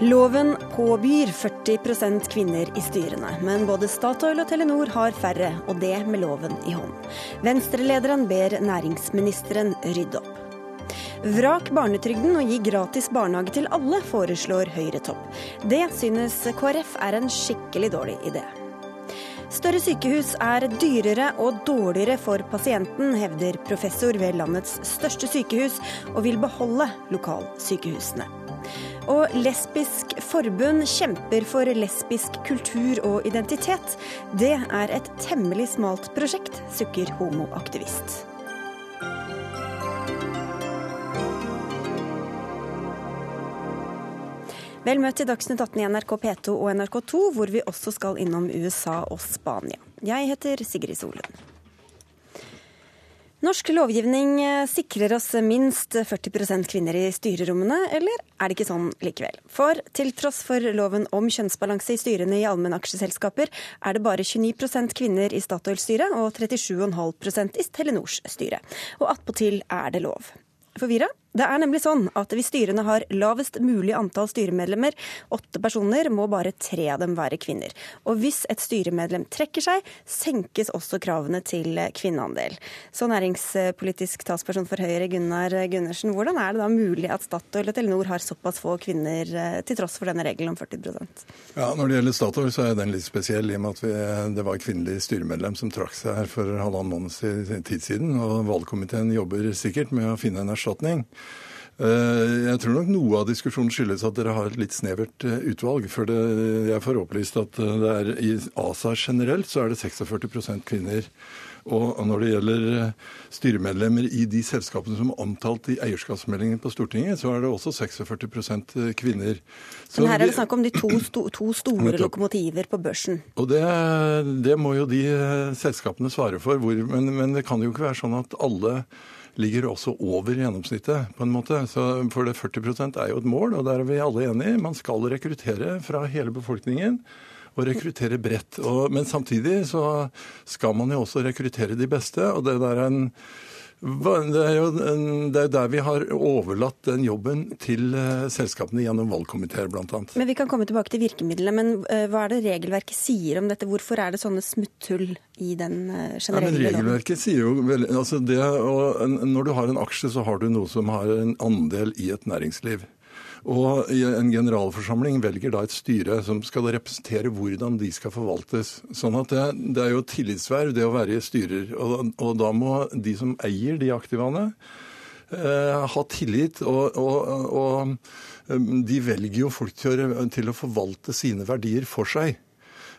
Loven påbyr 40% kvinner i styrene, men både Statoil og Telenor har færre, og det med loven i hånd. Venstrelederen ber næringsministeren rydde opp. Vrak barnetrygden og gi gratis barnehage til alle, foreslår Høyre-topp. Det synes KrF er en skikkelig dårlig idé. Større sykehus er dyrere og dårligere for pasienten, hevder professor ved landets største sykehus, og vil beholde lokalsykehusene. Og Lesbisk forbund kjemper for lesbisk kultur og identitet. Det er et temmelig smalt prosjekt, sukker homoaktivist. Vel møtt til Dagsnytt 18 i NRK P2 og NRK2, hvor vi også skal innom USA og Spania. Jeg heter Sigrid Solund. Norsk lovgivning eh, sikrer oss minst 40% kvinner i styrerommene, eller er det ikke sånn likevel? For til tross for loven om kjønnsbalanse i styrene i allmennaksjeselskaper, er det bare 29% kvinner i Statoils styre og 37,5% i Telenors styre. Og attpåtil er det lov. Forvirra? Det er nemlig sånn at hvis styrene har lavest mulig antall styremedlemmer, åtte personer, må bare tre av dem være kvinner. Og hvis et styremedlem trekker seg, senkes også kravene til kvinneandel. Så næringspolitisk talsperson for Høyre, Gunnar Gundersen, hvordan er det da mulig at Statoil og Telenor har såpass få kvinner, eh, til tross for denne regelen om 40% Ja, Når det gjelder Statoil, så er den litt spesiell, i og med at vi, det var kvinnelig styremedlem som trakk seg her for halvannen måneds tid siden. Og valgkomiteen jobber sikkert med å finne en erstatning. Eh, jeg tror nok noe av diskusjonen skyldes at dere har et litt snevert eh, utvalg. For det, jeg får opplyst at eh, det er, i ASA generelt så er det 46% kvinner. Og når det gjelder styremedlemmer i de selskapene som er omtalt i eierskapsmeldingen på Stortinget, så er det også 46 kvinner. Så Men her er det snakk om de to, sto, to store lokomotiver på børsen. Og det, det, må jo de selskapene svare for. Hvor, men, men det kan jo ikke være sånn at alle ligger også over gjennomsnittet, på en måte. Så for det 40 er jo et mål, og der er vi alle enige. Man skal rekruttere fra hele befolkningen og rekruttere bredt. Men samtidig så skal man jo også rekruttere de beste. og det der er en det er jo det er der vi har overlatt den jobben til eh, selskapene gjennom valgkomiteer bl.a. Men Vi kan komme tilbake til virkemidlene, men eh, hva er det regelverket sier om dette? Hvorfor er det sånne smutthull i den generelle eh, ja, men Regelverket sier jo vel, altså det, Når du har en aksje, så har du noe som har en andel i et næringsliv. Og En generalforsamling velger da et styre som skal representere hvordan de skal forvaltes. Sånn at det, det er jo tillitsverv, det å være i styrer. Og, og, da må de som eier de aktivaene, eh, ha tillit. Og, og, og, eh, de velger jo folk til å, forvalte sine verdier for seg.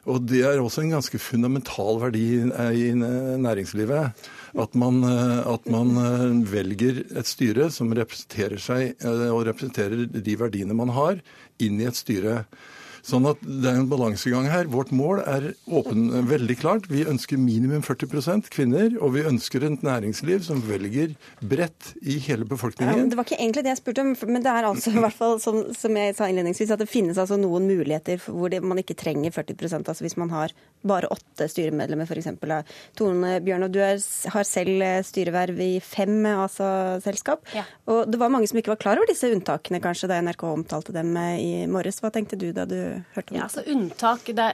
Og det er også en ganske fundamental verdi i næringslivet. At man, at man, velger et styre som representerer seg og representerer de verdiene man har, inn i et styre. Sånn at det er en balansegang her. Vårt mål er åpen, veldig klart. Vi ønsker minimum 40% kvinner, og vi ønsker et næringsliv som velger bredt i hele befolkningen. Ja, det var ikke egentlig det jeg spurte om, men det er altså i hvert fall som, som jeg sa innledningsvis, at det finnes altså noen muligheter hvor det, man ikke trenger 40% altså hvis man har bare åtte styremedlemmer, f.eks. Tone Bjørnov, du er, har selv styreverv i fem ASA-selskap. Ja. Og det var mange som ikke var klar over disse unntakene kanskje da NRK omtalte dem i morges. Hva tenkte du da du hørt om? Ja, altså unntak, det,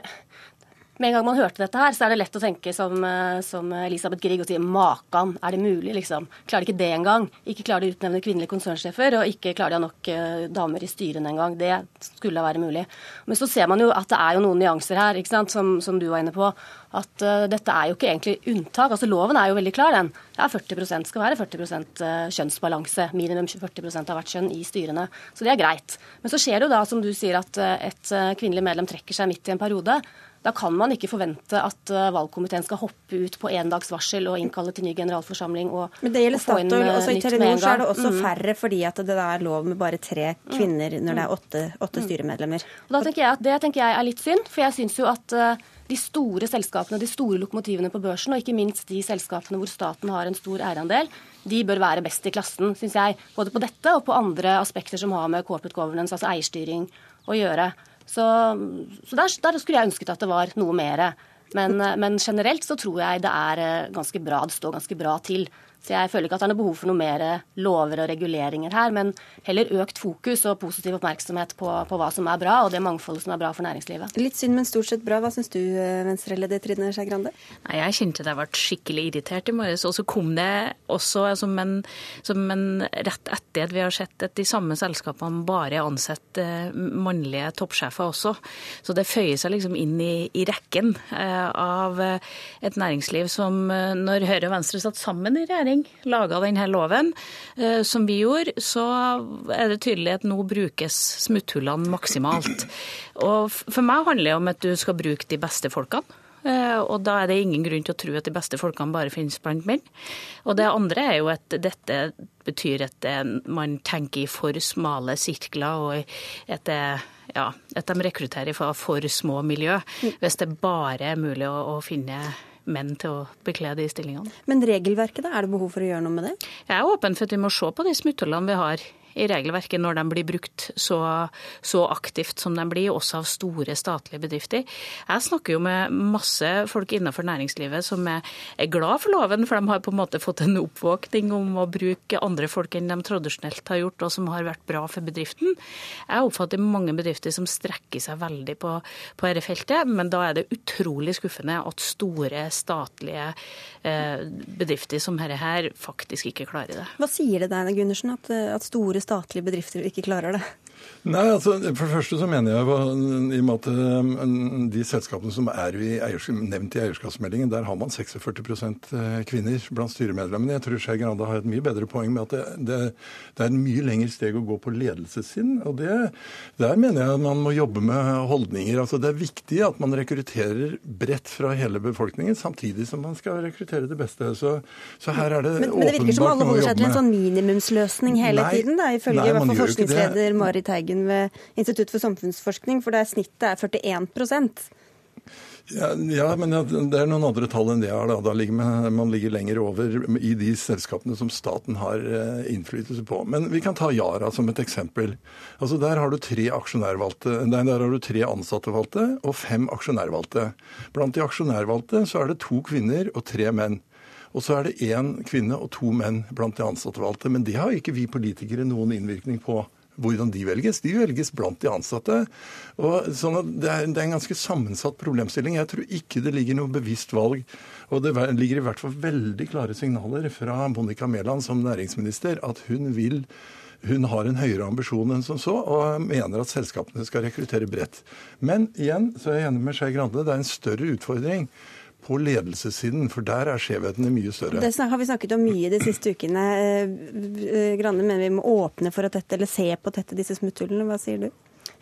med en gang man hørte dette her, så er det lett å tenke som, eh, som Elisabeth Grieg og si makan, er det mulig, liksom? Klarer de ikke det engang? Ikke klarer de å utnevne kvinnelige konsernsjefer, og ikke klarer de å ha nok uh, damer i styrene engang. Det skulle være mulig. Men så ser man jo at det er jo noen nyanser her, ikke sant, som, som du var inne på. At uh, dette er jo ikke egentlig unntak. Altså Loven er jo veldig klar, den. Det er 40% skal være 40% kjønnsbalanse. Minimum 40 av hvert kjønn i styrene. Så det er greit. Men så skjer det jo da, som du sier, at et kvinnelig medlem trekker seg midt i en periode. Da kan man ikke forvente at uh, valgkomiteen skal hoppe ut på én dags varsel og innkalle til ny generalforsamling og, Men det gjelder Statoil. Også I Telenor er det også mm. færre fordi at det er lov med bare tre mm. kvinner når det er åtte, åtte mm. styremedlemmer. Og da tenker jeg at Det tenker jeg er litt synd, for jeg syns jo at uh, de store selskapene, de store lokomotivene på børsen, og ikke minst de selskapene hvor staten har en stor eierandel, de bør være best i klassen, syns jeg. Både på dette og på andre aspekter som har med corporate governance, altså eierstyring, å gjøre. Så, så der, der, skulle jeg ønsket at det var noe mer. Men, men, generelt så tror jeg det er eh, ganske bra, det står ganske bra til. Så jeg føler ikke at det er noe behov for noe mer lover og reguleringer her, men heller økt fokus og positiv oppmerksomhet på, på hva som er bra, og det mangfoldet som er bra for næringslivet. Litt synd, men stort sett bra. Hva syns du, eh, Venstre-leder Trine Skei Grande? Nei, Jeg kjente at jeg ble skikkelig irritert i morges. Og så kom det også som en, som en rett etter at vi har sett at de samme selskapene bare ansetter mannlige toppsjefer også. Så det føyer seg liksom inn i, i rekken eh, av et næringsliv som når Høyre og Venstre satt sammen i regjering, regjering laga denne loven, eh, som vi gjorde, så er det tydelig at nå brukes smutthullene maksimalt. Og for meg handler det om at du skal bruke de beste folkene. Eh, og da er det ingen grunn til å tro at de beste folkene bare finnes blant menn. Og det andre er jo at dette betyr at man tenker i for smale sirkler, og at, det, ja, at de rekrutterer fra for små miljø. Hvis det bare er mulig å, å finne menn til å bekle de stillingene. Men regelverket, da? Er det behov for å gjøre noe med det? Jeg er åpen for at vi må se på de smutthullene vi har i regelverket når de blir brukt så, så, aktivt som de blir, også av store statlige bedrifter. Jeg snakker jo med masse folk innenfor næringslivet som er, er glad for loven, for de har på en måte fått en oppvåkning om å bruke andre folk enn de tradisjonelt har gjort, og som har vært bra for bedriften. Jeg oppfatter mange bedrifter som strekker seg veldig på, på dette feltet, men da er det utrolig skuffende at store statlige eh, bedrifter som dette her faktisk ikke klarer det. Hva sier det deg, Gundersen, at, at store statlige bedrifter ikke klarer det? Nei, altså For det første så mener jeg, i og med at um, de selskapene som er i nevnt i eierskapsmeldingen, der har man 46% eh, kvinner blant styremedlemmene. Jeg tror Skei Grande har et mye bedre poeng med at det, det, det er en mye lengre steg å gå på ledelsessinn. Og det, der mener jeg at man må jobbe med holdninger. Altså Det er viktig at man rekrutterer bredt fra hele befolkningen, samtidig som man skal rekruttere det beste. Så, så her er det men, men det virker som alle holder seg til en sånn minimumsløsning hele Nei, tiden, da, ifølge i hvert fall forskningsleder Marit Teigen ved Institutt for samfunnsforskning, for der snittet er 41 ja, ja, men det er noen andre tall enn det her. Da, da ligger man, man, ligger lenger over i de selskapene som staten har eh, innflytelse på. Men vi kan ta Yara som et eksempel. Altså Der har du tre nei, der har du tre ansattevalgte og fem aksjonærvalgte. Blant de aksjonærvalgte så er det to kvinner og tre menn. Og så er det én kvinne og to menn blant de ansattevalgte. Men det har ikke vi politikere noen innvirkning på hvordan de velges. De velges blant de ansatte. Og sånn det, er, det, er, en ganske sammensatt problemstilling. Jeg tror ikke det ligger noe bevisst valg. Og det ligger i hvert fall veldig klare signaler fra Monica Mæland som næringsminister at hun vil hun har en høyere ambisjon enn som så, og mener at selskapene skal rekruttere bredt. Men igjen så er jeg enig med Skei Grande, det er en større utfordring på ledelsessiden, for der er skjevhetene mye større. Det har vi snakket om mye de siste ukene. Eh, eh, Grande mener vi må åpne for at dette, eller se på dette, disse smutthullene. Hva sier du?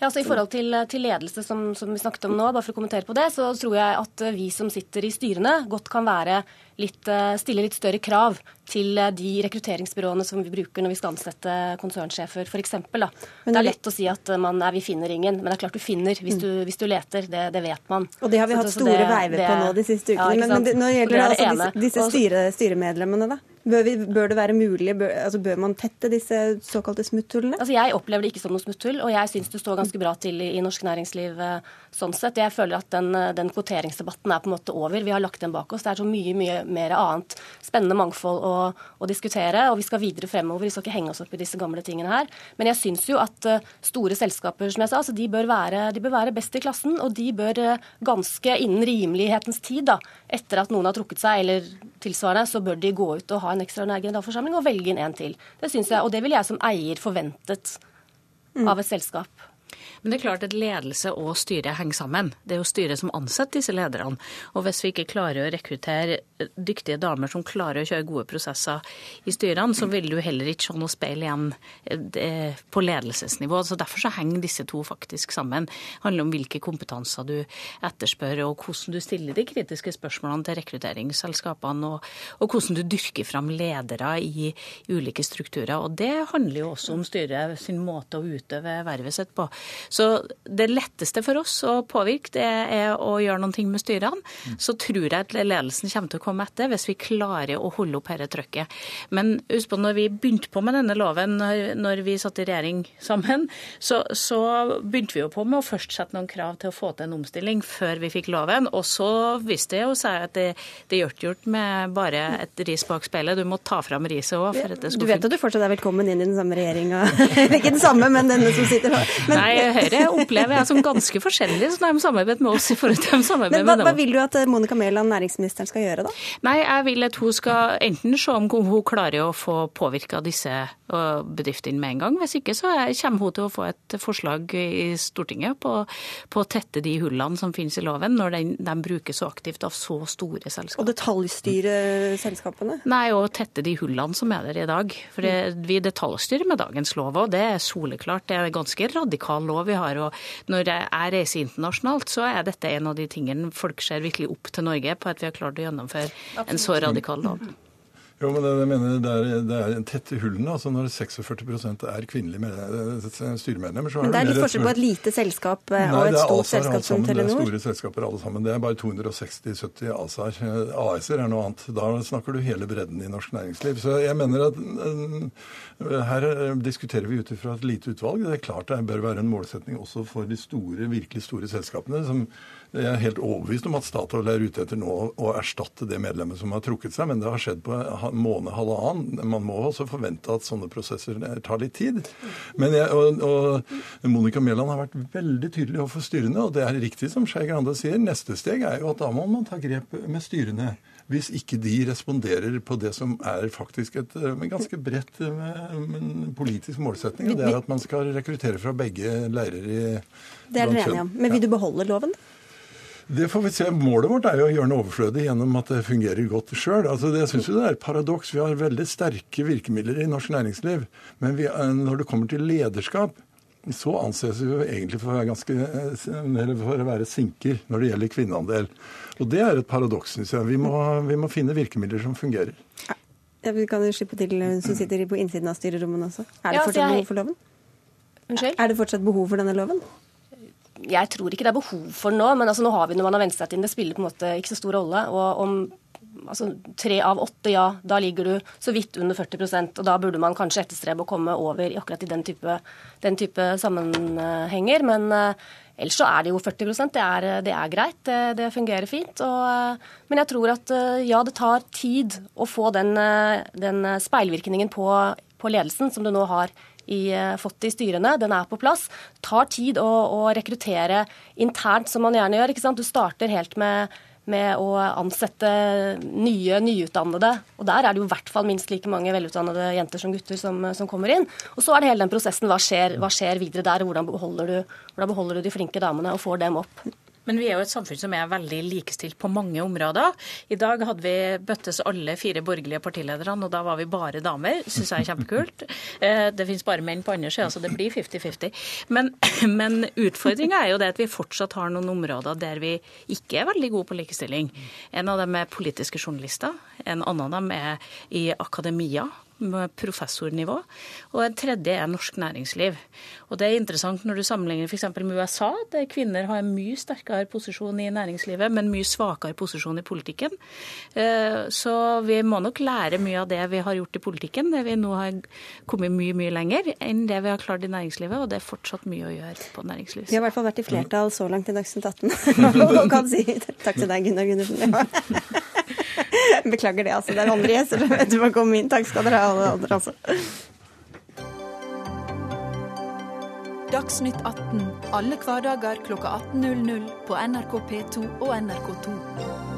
Ja, altså I forhold til, til ledelse, som, som, vi snakket om nå, bare for å kommentere på det, så tror jeg at vi som sitter i styrene, godt kan være litt, eh, stille litt større krav til eh, de rekrutteringsbyråene som vi bruker når vi skal ansette konsernsjefer, f.eks. Det er lett å si at man, nei, vi finner ingen, men det er klart du finner hvis du, hvis du leter. Det, det, vet man. Og det har vi hatt store det, veiver på nå de siste ukene. Ja, men, men det, nå gjelder det, altså disse, disse styre, styremedlemmene, da? Bør, vi, bør, det være mulig, bør, altså bør, man tette disse såkalte smutthullene? Altså jeg opplever det ikke som noe smutthull, og jeg syns det står ganske bra til i, i norsk næringsliv eh, sånn sett. Jeg føler at den, den, kvoteringsdebatten er på en måte over. Vi har lagt den bak oss. Det er så mye, mye mer annet spennende mangfold å, å, diskutere, og vi skal videre fremover. Vi skal ikke henge oss opp i disse gamle tingene her. Men jeg syns jo at uh, store selskaper, som jeg sa, altså de, bør være, de, bør være, best i klassen, og de bør ganske innen rimelighetens tid, da, etter at noen har trukket seg eller tilsvarende, så bør de gå ut og ha en ekstraordinær generalforsamling og velge inn en til. Det syns jeg, og det ville jeg som eier forventet mm. av et selskap. Men det er klart at ledelse og styre henger sammen. Det er jo styret som ansetter disse lederne. Og hvis vi ikke klarer å rekruttere dyktige damer som klarer å kjøre gode prosesser i styrene, så vil du heller ikke se noe speil igjen eh, på ledelsesnivå. Så Derfor så henger disse to faktisk sammen. Det handler om hvilke kompetanser du etterspør, og hvordan du stiller de kritiske spørsmålene til rekrutteringsselskapene, og, og hvordan du dyrker fram ledere i ulike strukturer. Og Det handler jo også om styret sin måte å utøve vervet sitt på. Så det letteste for oss å påvirke, det er å gjøre noe med styrene. Så tror jeg at ledelsen kommer til å komme komme etter hvis vi klarer å holde opp dette trøkket. Men husk på, når vi begynte på med denne loven, når vi satt i regjering sammen, så, så begynte vi jo på med å først sette noen krav til å få til en omstilling før vi fikk loven. Og så viste det jo seg at det, det gjør ikke gjort med bare et ris bak speilet. Du må ta fram riset òg. Du vet at du fortsatt er velkommen inn i den samme regjeringa? ikke den samme, men denne som sitter her. Men... Nei, Høyre opplever jeg som ganske forskjellig så de samarbeidet med oss i forhold til de samarbeider med nå. Hva vil du at Monica Mæland, næringsministeren, skal gjøre da? Nei, jeg vil at hun skal enten se om hun klarer å få påvirka disse bedriftene med en gang. Hvis ikke så kommer hun til å få et forslag i Stortinget på, på å tette de hullene som finnes i loven, når de, de brukes så aktivt av så store selskaper. Og detaljstyre selskapene? Nei, og tette de hullene som er der i dag. For det, vi detaljstyrer med dagens lov, og det er soleklart. Det er en ganske radikal lov vi har. og Når jeg reiser internasjonalt, så er dette en av de tingene folk ser virkelig opp til Norge på, at vi har klart å gjennomføre en så radikal lov. Jo, men det, mener det er, det er tette hullene. altså Når 46% er kvinnelige styremedlemmer så Men Det er litt forskjell på et lite selskap Nei, og et stort selskap som Telenor? Det er store selskaper alle sammen. Det er bare 260-70 ASAR. AS-er er noe annet. Da snakker du hele bredden i norsk næringsliv. Så jeg mener at eh, her eh, diskuterer vi ut ifra et lite utvalg. Det er klart det bør være en målsetning også for de store, virkelig store selskapene. som jeg er helt overbevist om at Statoil er ute etter nå å erstatte det medlemmet som har trukket seg, men det har skjedd på måned, halvannen. Man må også forvente at sånne prosesser tar litt tid. Men jeg, og, og Monica Mæland har vært veldig tydelig overfor styrene, og det er riktig som Skei Grande sier. Neste steg er jo at da må man ta grep med styrene. Hvis ikke de responderer på det som er faktisk et ganske bredt politisk målsetning, og det er at man skal rekruttere fra begge leirer i Det er dere enige om. Men vil du beholde loven? Det får vi se. Målet vårt er jo å gjøre den overflødig gjennom at det fungerer godt sjøl. Altså, jeg syns det er et paradoks. Vi har veldig sterke virkemidler i norsk næringsliv. Men vi, når det kommer til lederskap, så anses vi jo egentlig for å være, ganske, eller for å være sinker når det gjelder kvinneandel. Og det er et paradoks, syns jeg. Vi må, vi må, finne virkemidler som fungerer. Ja, vi kan jo slippe til hun som sitter på innsiden av styrerommene også. Er det fortsatt behov for loven? Unnskyld? Er det fortsatt behov for denne loven? Jeg tror ikke det er behov for nå, men altså, nå har vi når man har vent seg til det, spiller på en måte ikke så stor rolle. Og om altså, tre av åtte, ja, da ligger du så vidt under 40% og da burde man kanskje etterstrebe å komme over i akkurat i den type, den type sammenhenger. Men uh, ellers så er det jo 40% det er, det er greit, det, det, fungerer fint. Og, uh, men jeg tror at uh, ja, det tar tid å få den, den speilvirkningen på, på ledelsen som du nå har i, eh, fått i styrene. Den er på plass. Tar tid å, å rekruttere internt, som man gjerne gjør. ikke sant? Du starter helt med, med å ansette nye, nyutdannede. Og der er det jo i hvert fall minst like mange velutdannede jenter som gutter som, som kommer inn. Og så er det hele den prosessen. Hva skjer, hva skjer videre der? Hvordan beholder, du, hvordan beholder du de flinke damene og får dem opp? Men vi er jo et samfunn som er veldig likestilt på mange områder. I dag hadde vi bøttes alle fire borgerlige partilederne, og da var vi bare damer. Syns jeg er kjempekult. Eh, det finnes bare menn på andre sida, så det blir 50-50. Men, men utfordringa er jo det at vi fortsatt har noen områder der vi ikke er veldig gode på likestilling. En av dem er politiske journalister. En annen av dem er i akademia professornivå. Og en tredje er norsk næringsliv. Og det er interessant når du sammenligner f.eks. med USA, der kvinner har en mye sterkere posisjon i næringslivet, men mye svakere posisjon i politikken. Eh, så vi må nok lære mye av det vi har gjort i politikken, der vi nå har kommet mye, mye lenger enn det vi har klart i næringslivet, og det er fortsatt mye å gjøre på næringslivet. Vi har i hvert fall vært i flertall så langt i Dagsnytt 18. og kan si takk til deg, Gunnar Gundersen. Beklager det, altså. Det er andre gjester som vet du må komme inn. Takk skal dere ha, alle andre, altså. Dagsnytt 18 alle hverdager klokka 18.00 på NRK P2 og NRK2.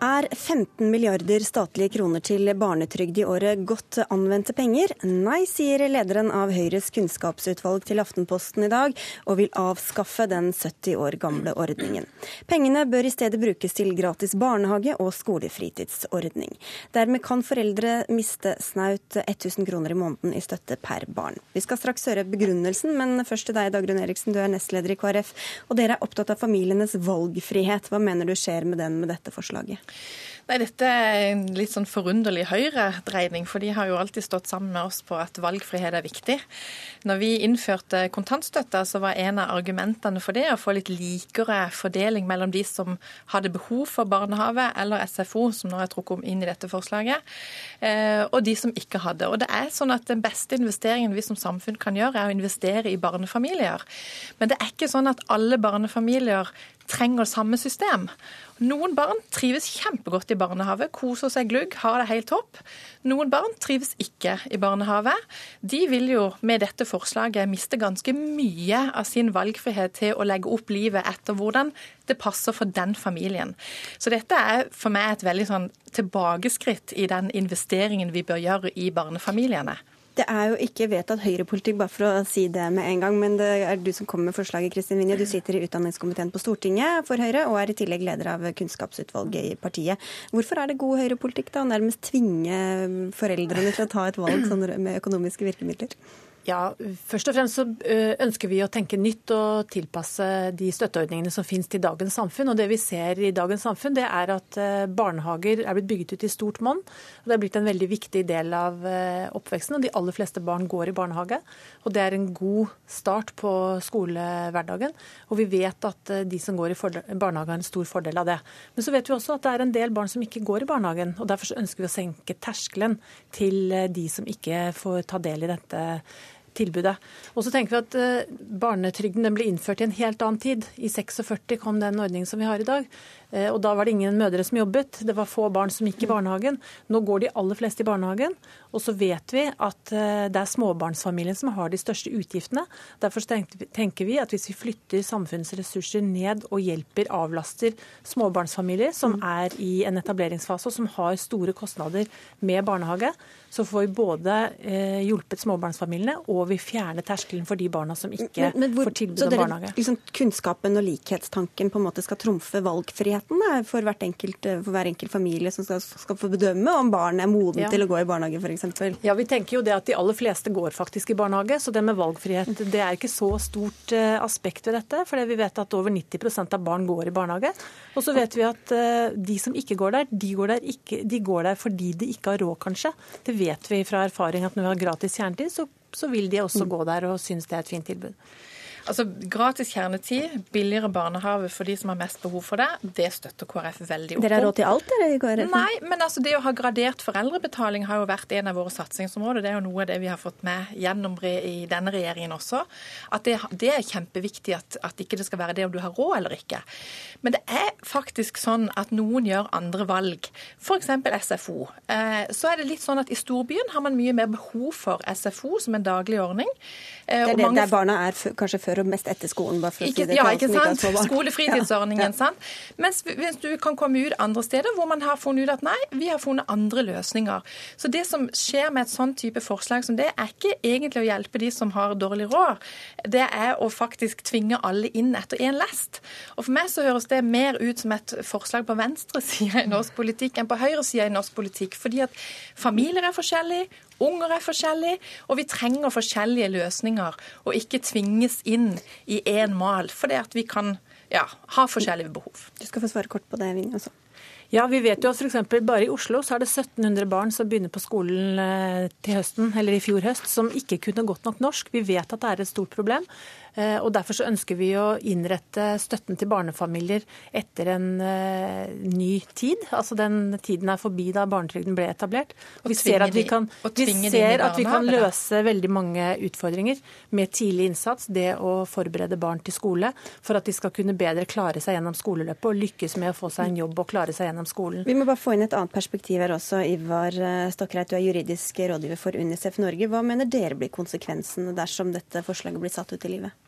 Er 15 milliarder statlige kroner til barnetrygd i året godt anvendte penger? Nei, sier lederen av Høyres kunnskapsutvalg til Aftenposten i dag, og vil avskaffe den 70 år gamle ordningen. Pengene bør i stedet brukes til gratis barnehage og skolefritidsordning. Dermed kan foreldre miste snaut 1000 kroner i måneden i støtte per barn. Vi skal straks høre begrunnelsen, men først til deg, Dagrun Eriksen. Du er nestleder i KrF, og dere er opptatt av familienes valgfrihet. Hva mener du skjer med den med dette forslaget? Nei, Dette er en litt sånn forunderlig høyredreining, for de har jo alltid stått sammen med oss på at valgfrihet er viktig. Når vi innførte kontantstøtta, så var en av argumentene for det å få litt likere fordeling mellom de som hadde behov for barnehage eller SFO, som nå er trukket inn i dette forslaget, eh, og de som ikke hadde. Og det er sånn at Den beste investeringen vi som samfunn kan gjøre, er å investere i barnefamilier. Men det er ikke sånn at alle barnefamilier trenger samme system. Noen barn trives kjempegodt i barnehage, koser seg glugg, har det helt topp. Noen barn trives ikke i barnehage. De vil jo med dette forslaget miste ganske mye av sin valgfrihet til å legge opp livet etter hvordan det passer for den familien. Så dette er for meg et veldig sånn tilbakeskritt i den investeringen vi bør gjøre i barnefamiliene. Det er jo ikke vedtatt høyrepolitikk, bare for å si det med en gang. Men det er du som kommer med forslaget, Kristin Vinje. Du sitter i utdanningskomiteen på Stortinget for Høyre, og er i tillegg leder av kunnskapsutvalget i partiet. Hvorfor er det god høyrepolitikk da, å nærmest tvinge foreldrene til å ta et valg sånn med økonomiske virkemidler? Ja, Først og fremst så ønsker vi å tenke nytt og tilpasse de støtteordningene som finnes til dagens samfunn. Og Det vi ser i dagens samfunn, det er at barnehager er blitt bygget ut i stort monn. Det er blitt en veldig viktig del av oppveksten, og de aller fleste barn går i barnehage. Og Det er en god start på skolehverdagen. Og vi vet at de som går i barnehage har en stor fordel av det. Men så vet vi også at det er en del barn som ikke går i barnehagen. og Derfor ønsker vi å senke terskelen til de som ikke får ta del i dette tilbudet. Og så tenker vi at uh, Barnetrygden ble innført i en helt annen tid. I 46 kom den ordningen som vi har i dag. Uh, og Da var det ingen mødre som jobbet, det var få barn som gikk i barnehagen. Nå går de aller fleste i barnehagen. Og så vet vi at uh, det er småbarnsfamilien som har de største utgiftene. Derfor tenker vi at hvis vi flytter samfunnets ressurser ned og hjelper, avlaster småbarnsfamilier som er i en etableringsfase og som har store kostnader med barnehage, så får vi både hjulpet småbarnsfamiliene og vi fjerner terskelen for de barna som ikke men, men hvor, får tilbud om barnehage. Liksom, kunnskapen og likhetstanken på en måte skal trumfe valgfriheten for, enkelt, for hver enkelt familie som skal, skal, få bedømme om barnet er moden ja. til å gå i barnehage f.eks.? Ja, vi tenker jo det at de aller fleste går faktisk i barnehage, så det med valgfrihet det er ikke så stort uh, aspekt ved dette. For vi vet at over 90% av barn går i barnehage. Og så vet vi at de som ikke går der, de går der, ikke, de går der fordi de ikke har råd, kanskje. Det vet vi fra erfaring at når vi har gratis kjernetid, så så vil de også gå der og synes det er et fint tilbud. Altså, Gratis kjernetid, billigere barnehage for de som har mest behov for det, det støtter KrF veldig opp om. Dere har råd til alt, dere i KrF? Nei, men altså det å ha gradert foreldrebetaling har jo vært en av våre satsingsområder. Det er jo noe av det vi har fått med gjennom i denne regjeringen også. At det, det er kjempeviktig at, at ikke det skal være det om du har råd eller ikke. Men det er faktisk sånn at noen gjør andre valg. F.eks. SFO. Eh, så er det litt sånn at i storbyen har man mye mer behov for SFO som en daglig ordning. Eh, det er det, mange... der barna er kanskje før og mest etter skolen? bare for å si det. Ja, ikke sant? Skolefritidsordningen. Ja. sant? Mens hvis du kan komme ut andre steder hvor man har funnet ut at nei, vi har funnet andre løsninger. Så det som skjer med et sånn type forslag som det, er ikke egentlig å hjelpe de som har dårlig råd. Det er å faktisk tvinge alle inn etter én lest. Og for meg så høres det mer ut som et forslag på venstresida i norsk politikk enn på høyresida i norsk politikk. Fordi at familier er forskjellige, Unger er forskjellige, og vi trenger forskjellige løsninger. Og ikke tvinges inn i én mal, fordi at vi kan ja, ha forskjellige behov. Du skal få svare kort på det, Vinje også. Ja, vi vet jo at f.eks. bare i Oslo så er det 1700 barn som begynner på skolen eh, til høsten, eller i fjor høst, som ikke kunne godt nok norsk. Vi vet at det er et stort problem. Eh, og Derfor så ønsker vi å innrette støtten til barnefamilier etter en uh, ny tid. Altså Den tiden er forbi da barnetrygden ble etablert. Og vi ser at vi kan, vi ser at vi kan løse veldig mange utfordringer med tidlig innsats. Det å forberede barn til skole for at de skal kunne bedre klare seg gjennom skoleløpet og lykkes med å få seg en jobb og klare seg gjennom skolen. Vi må bare få inn et annet perspektiv her også. Ivar eh, Stokkreit, du er juridisk rådgiver for Unicef Norge. Hva mener dere blir konsekvensen dersom dette forslaget blir satt ut i livet?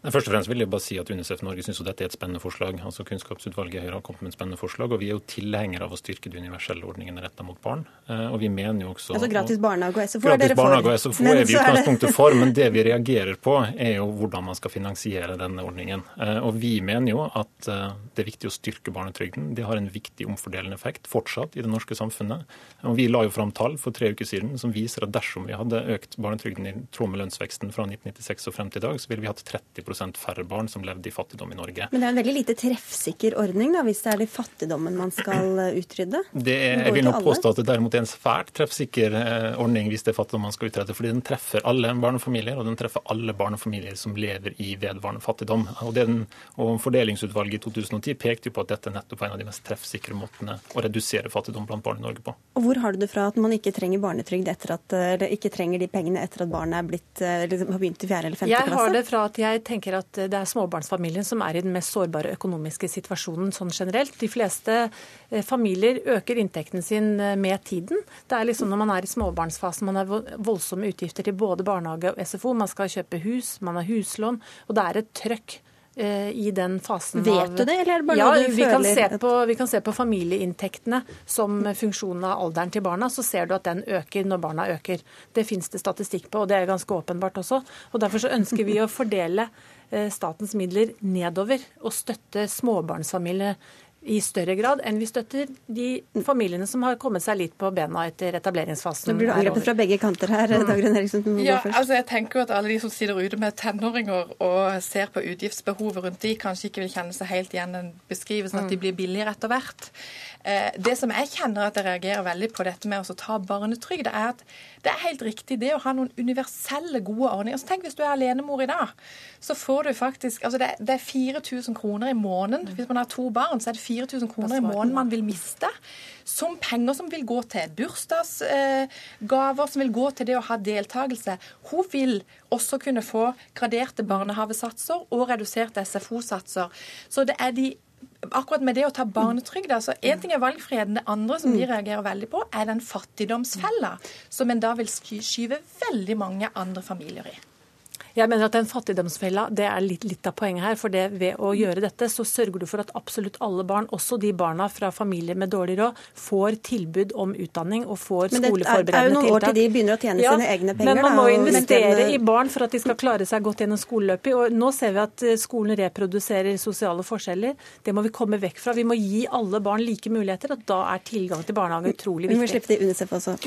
Først og fremst vil jeg bare si at Unicef Norge syns dette er et spennende forslag. Altså Kunnskapsutvalget i Høyre har kommet med et spennende forslag, og vi er jo tilhengere av å styrke de universelle ordningene retta mot barn. Eh, og vi mener jo også Altså gratis barnehage og SFO er dere for? Gratis barnehage og SFO er vi i utgangspunktet for, men det vi reagerer på er jo hvordan man skal finansiere denne ordningen. Eh, og vi mener jo at eh, det er viktig å styrke barnetrygden. Det har en viktig omfordelende effekt fortsatt i det norske samfunnet. Og vi la jo fram tall for tre uker siden som viser at dersom vi hadde økt barnetrygden i tråd med lønnsveksten fra 1996 og frem til i dag, så ville vi hatt 30 færre barn som levde i fattigdom i Norge. Men det er en veldig lite treffsikker ordning, da, hvis det er de fattigdommen man skal eh, utrydde? Det er, jeg vil nok påstå at det derimot er en svært treffsikker eh, ordning hvis det er fattigdom man skal utrydde. fordi den treffer alle barnefamilier, og den treffer alle barnefamilier som lever i vedvarende fattigdom. Og, den, og Fordelingsutvalget i 2010 pekte jo på at dette er nettopp en av de mest treffsikre måtene å redusere fattigdom blant barn i Norge på. Og Hvor har du det fra at man ikke trenger barnetrygd etter at, eller ikke trenger de pengene etter at barnet er blitt, liksom, har begynt i fjerde eller femte klasse? Jeg har det fra at jeg tenker at det er småbarnsfamilien som er i den mest sårbare økonomiske situasjonen sånn generelt. De fleste eh, familier øker inntekten sin eh, med tiden. Det er liksom når man er i småbarnsfasen man har voldsomme utgifter til både barnehage og SFO. Man skal kjøpe hus, man har huslån, og det er et trøkk i den fasen Vet av du det, eller er det bare ja, noe du vi føler? Kan se på, vi kan se på familieinntektene som funksjonen av alderen til barna. Så ser du at den øker når barna øker. Det fins det statistikk på, og det er ganske åpenbart også. Og Derfor så ønsker vi å fordele eh, statens midler nedover og støtte småbarnsfamilier i større grad enn vi støtter de familiene som har kommet seg litt på bena etter etableringsfasen. Nå blir du angrepet fra begge kanter her, mm. Dagrun Eriksen. Ja, altså jeg tenker at Alle de som sitter ute med tenåringer og ser på utgiftsbehovet rundt de, kanskje ikke vil kjenne seg helt igjen den beskrivelsen at de mm. blir billigere etter hvert. Eh, det som jeg kjenner at jeg reagerer veldig på dette med å ta barnetrygd, er at det er helt riktig det å ha noen universelle, gode ordninger. Så tenk hvis du er alenemor i dag, så får du faktisk altså det, det er 4000 kroner i måneden. Hvis man har to barn, så er det 4000 kroner i måneden man vil miste. Som penger som vil gå til bursdagsgaver, som vil gå til det å ha deltakelse. Hun vil også kunne få graderte barnehavesatser og reduserte SFO-satser. Så det er de akkurat med det å ta barnetrygd altså Én ting er valgfriheten, det andre som vi reagerer veldig på, er den fattigdomsfella som en da vil skyve veldig mange andre familier i. Jeg mener at den fattigdomsfella det er litt, litt, av poenget her. for det Ved å gjøre dette så sørger du for at absolutt alle barn, også de barna fra familier med dårlig råd, får tilbud om utdanning og får skoleforberedende tiltak. Men det er jo noen år til de begynner å tjene ja, sine egne penger. Men man må investere i barn for at de skal klare seg godt gjennom skoleløpet. Og nå ser vi at eh, skolen reproduserer sosiale forskjeller. Det må vi komme vekk fra. Vi må gi alle barn like muligheter, og da er tilgang til barnehage utrolig viktig. Vi må slippe til UNICEF også.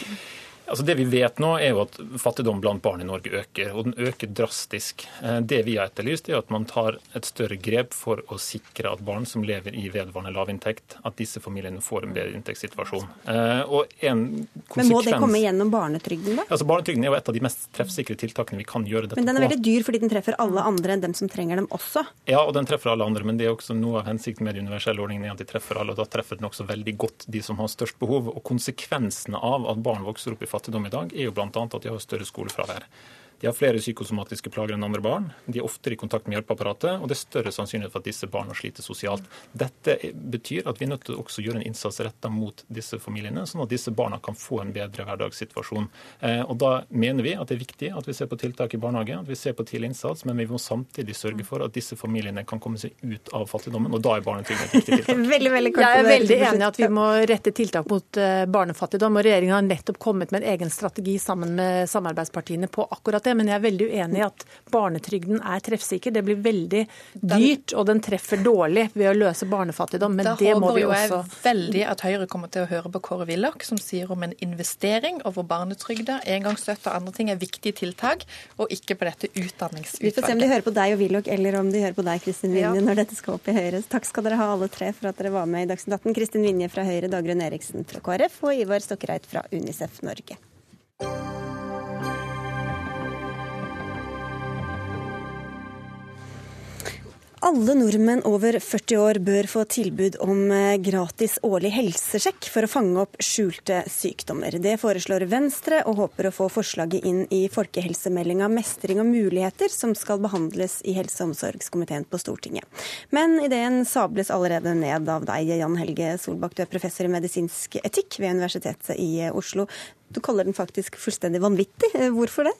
Altså Det vi vet nå, er jo at fattigdom blant barn i Norge øker, og den øker drastisk. Eh, det vi har etterlyst, er at man tar et større grep for å sikre at barn som lever i vedvarende lavinntekt, at disse familiene får en bedre inntektssituasjon. Eh, og en Men må det komme gjennom barnetrygden, da? Altså Barnetrygden er jo et av de mest treffsikre tiltakene vi kan gjøre dette på. Men den er veldig dyr fordi den treffer alle andre enn dem som trenger dem også? Ja, og den treffer alle andre, men det er også noe av hensikten med de universelle ordningene at de treffer alle, og da treffer den også veldig godt de som har størst behov. Og konsekvensene av at barn vokser opp i fattigdom i dag, er jo bl.a. at de har større skolefravær. De har flere psykosomatiske plager enn andre barn. De er oftere i kontakt med hjelpeapparatet, og det er større sannsynlighet for at disse barna sliter sosialt. Dette betyr at vi er nødt til å gjøre en innsats retta mot disse familiene, sånn at disse barna kan få en bedre hverdagssituasjon. Eh, og Da mener vi at det er viktig at vi ser på tiltak i barnehage, at vi ser på tidlig innsats, men vi må samtidig sørge for at disse familiene kan komme seg ut av fattigdommen, og da er barnetrygden et viktig tiltak. veldig, veldig Jeg er veldig enig i at vi må rette tiltak mot eh, barnefattigdom, og regjeringen har nettopp kommet med en egen strategi sammen med samarbeidspartiene på akkurat det men jeg er veldig uenig i at barnetrygden er treffsikker. Det blir veldig dyrt, og den treffer dårlig ved å løse barnefattigdom. Men da det må vi også Da håper jeg veldig at Høyre kommer til å høre på Kåre Willoch, som sier om en investering, og hvor barnetrygda, engangsstøtte og andre ting er viktige tiltak, og ikke på dette utdanningsutvalget. Vi får se om de hører på deg og Willoch, eller om de hører på deg, Kristin Vinje, ja. når dette skal opp i Høyre. Takk skal dere ha alle tre for at dere var med i Dagsnytt 18. Kristin Vinje fra Høyre, Dagrun Eriksen fra KrF og Ivar Stokkereit fra Unicef Norge. Alle nordmenn over 40 år bør få tilbud om eh, gratis årlig helsesjekk for å fange opp skjulte sykdommer. Det foreslår Venstre, og håper å få forslaget inn i folkehelsemeldinga 'Mestring og muligheter', som skal behandles i helse- og omsorgskomiteen på Stortinget. Men ideen sables allerede ned av deg, Jan Helge Solbakk. Du er professor i medisinsk etikk ved Universitetet i Oslo. Du kaller den faktisk fullstendig vanvittig. Hvorfor det?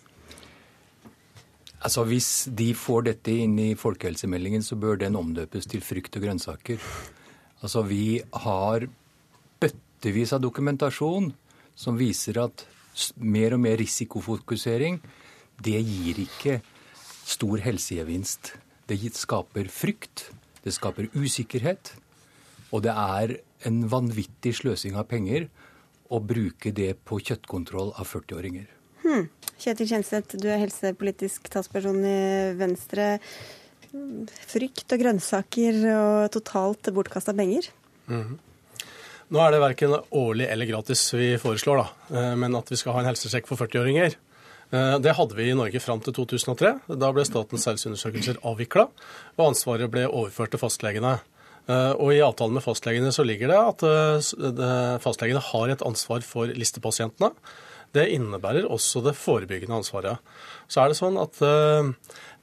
Altså Hvis de får dette inn i folkehelsemeldingen, så bør den omdøpes til frukt og grønnsaker. Altså Vi har bøttevis av dokumentasjon som viser at mer og mer risikofokusering, det gir ikke stor helsegevinst. Det skaper frykt, det skaper usikkerhet, og det er en vanvittig sløsing av penger å bruke det på kjøttkontroll av 40-åringer. Hmm. Kjetil Kjenseth, du er helsepolitisk talsperson i Venstre. Frykt og grønnsaker og totalt bortkasta penger? Mm. Nå er det verken årlig eller gratis vi foreslår, da, eh, men at vi skal ha en helsesjekk for 40-åringer. Eh, det hadde vi i Norge fram til 2003. Da ble statens helseundersøkelser avvikla, og ansvaret ble overført til fastlegene. Eh, og I avtalen med fastlegene så ligger det at fastlegene har et ansvar for listepasientene. Det innebærer også det forebyggende ansvaret. Så er det sånn at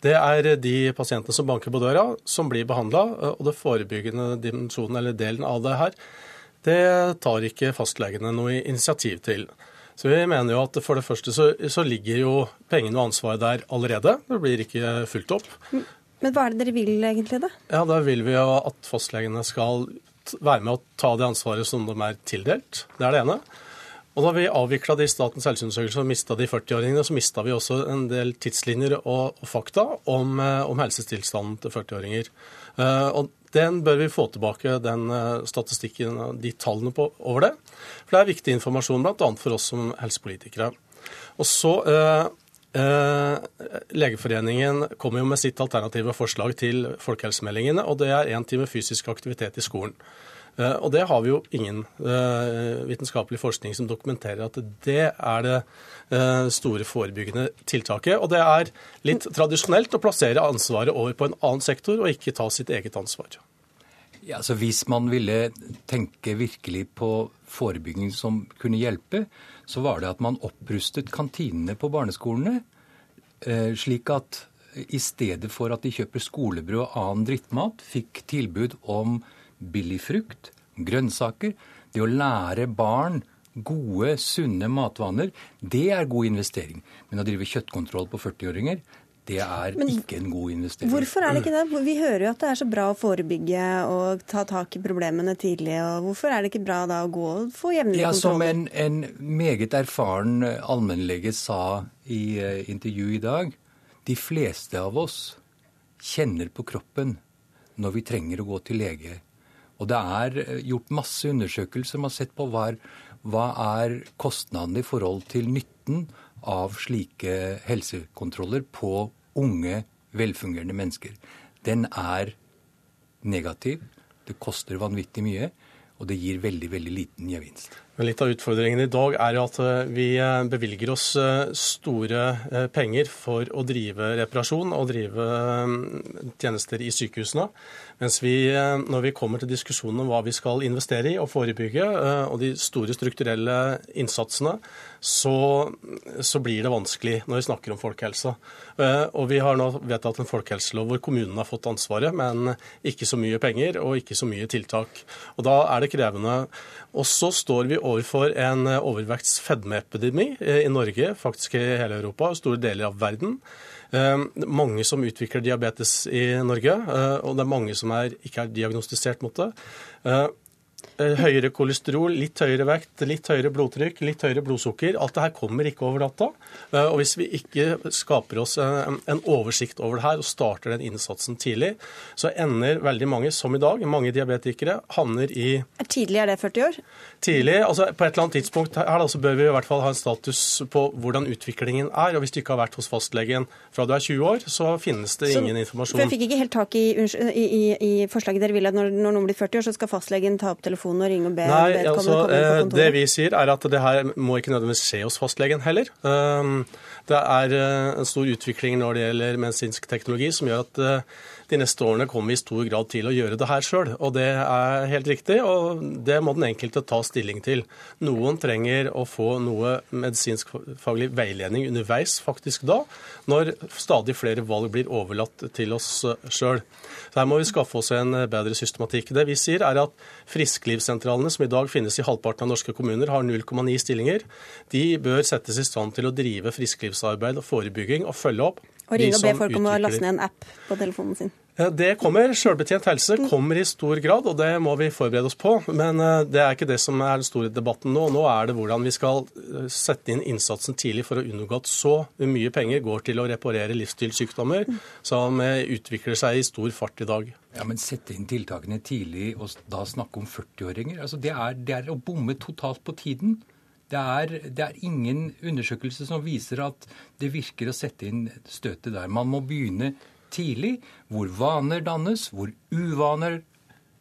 det er de pasientene som banker på døra, som blir behandla. Og det forebyggende dimensjonen eller delen av det her, det tar ikke fastlegene noe initiativ til. Så vi mener jo at for det første så, så ligger jo pengene og ansvaret der allerede. Det blir ikke fulgt opp. Men hva er det dere vil egentlig, da? Ja, Da vil vi jo at fastlegene skal være med å ta det ansvaret som de er tildelt. Det er det ene. Og da vi avvikla de Statens helseundersøkelser og mista de 40-åringene, så mista vi også en del tidslinjer og, fakta om, eh, om helsetilstanden til 40-åringer. Uh, og den bør vi få tilbake, den eh, statistikken de tallene på, over det. For det er viktig informasjon bl.a. for oss som helsepolitikere. Og så eh, eh, Legeforeningen kommer jo med sitt alternative forslag til folkehelsemeldingene, og det er én time fysisk aktivitet i skolen. Eh, og det har vi jo ingen eh, vitenskapelig forskning som dokumenterer at det er det eh, store forebyggende tiltaket. Og det er litt tradisjonelt å plassere ansvaret over på en annen sektor, og ikke ta sitt eget ansvar. Ja, altså Hvis man ville tenke virkelig på forebygging som kunne hjelpe, så var det at man opprustet kantinene på barneskolene, slik at i stedet for at de kjøper skolebrød og annen drittmat, fikk tilbud om billig frukt, grønnsaker. Det å lære barn gode, sunne matvaner, det er god investering. Men å drive kjøttkontroll på 40-åringer, det er Men, ikke en god investering. Hvorfor er det ikke det? Vi hører jo at det er så bra å forebygge og ta tak i problemene tidlig. og Hvorfor er det ikke bra da å gå og få jevnlig ja, kontroll? Som en, en meget erfaren allmennlege sa i uh, intervju i dag, de fleste av oss kjenner på kroppen når vi trenger å gå til lege og det er eh, gjort masse undersøkelser som har sett på hva er, hva er kostnadene i forhold til nytten av slike helsekontroller på unge, velfungerende mennesker. Den er negativ. Det koster vanvittig mye, og det gir veldig, veldig liten gevinst. Men litt av utfordringen i dag er jo at eh, vi eh, bevilger oss store penger for å drive reparasjon og drive tjenester i sykehusene. Mens vi, eh, når vi kommer til diskusjonen om hva vi skal investere i og forebygge, eh, og de store strukturelle innsatsene, så, så blir det vanskelig når vi snakker om folkehelse. Eh, og vi har nå vedtatt en folkehelselov hvor kommunene har fått ansvaret, men ikke så mye penger og ikke så mye tiltak. Og da er det krevende. Og så står vi overfor en overvekts-fedmeepidemi i Norge, faktisk i hele Europa og store deler av verden. Ehm, mange som utvikler diabetes i Norge, eh, og det er mange som er, ikke er diagnostisert mot det. Eh, høyere kolesterol, litt høyere vekt, litt høyere blodtrykk, litt høyere blodsukker. Alt det her kommer ikke over natta. Eh, og hvis vi ikke skaper oss en oversikt over det her og starter den innsatsen tidlig, så ender veldig mange, som i dag, mange diabetikere, havner i Tidlig er det 40 år? Tidlig. altså På et eller annet tidspunkt her da, så bør vi i hvert fall ha en status på hvordan utviklingen er. Og hvis du ikke har vært hos fastlegen fra du er 20 år, så finnes det ingen så, informasjon. For Jeg fikk ikke helt tak i, i, i, i forslaget dere ville at når, når noen blir 40 år, så skal fastlegen ta opp telefonen telefonen og ringe og be Nei, altså, kontoret? Det vi sier, er at det her må ikke nødvendigvis skje hos fastlegen heller. Um, det er uh, en stor utvikling når det gjelder medisinsk teknologi, som gjør at uh, de neste årene kommer vi i stor grad til å gjøre det her sjøl. Og det er helt riktig, og det må den enkelte ta stilling til. Noen trenger å få noe medisinskfaglig veiledning underveis faktisk da, når stadig flere valg blir overlatt til oss sjøl. Så her må vi skaffe oss en bedre systematikk. Det vi sier er at Frisklivssentralene, som i dag finnes i halvparten av norske kommuner, har 0,9 stillinger. De bør settes i stand til å drive frisklivsarbeid og forebygging og følge opp og ringe og be folk om å laste ned en app på telefonen sin. Det kommer. Selvbetjent helse kommer i stor grad, og det må vi forberede oss på. Men eh, det er ikke det som er den store debatten nå. Nå er det hvordan vi skal eh, sette inn innsatsen tidlig for å unngå at så mye penger går til å reparere livsstilssykdommer som eh, utvikler seg i stor fart i dag. Ja, Men sette inn tiltakene tidlig og da snakke om 40-åringer? Altså, det, det er å bomme totalt på tiden. Det er, det er, ingen undersøkelse som viser at det virker å sette inn støtet der. Man må begynne tidlig, hvor vaner dannes, hvor uvaner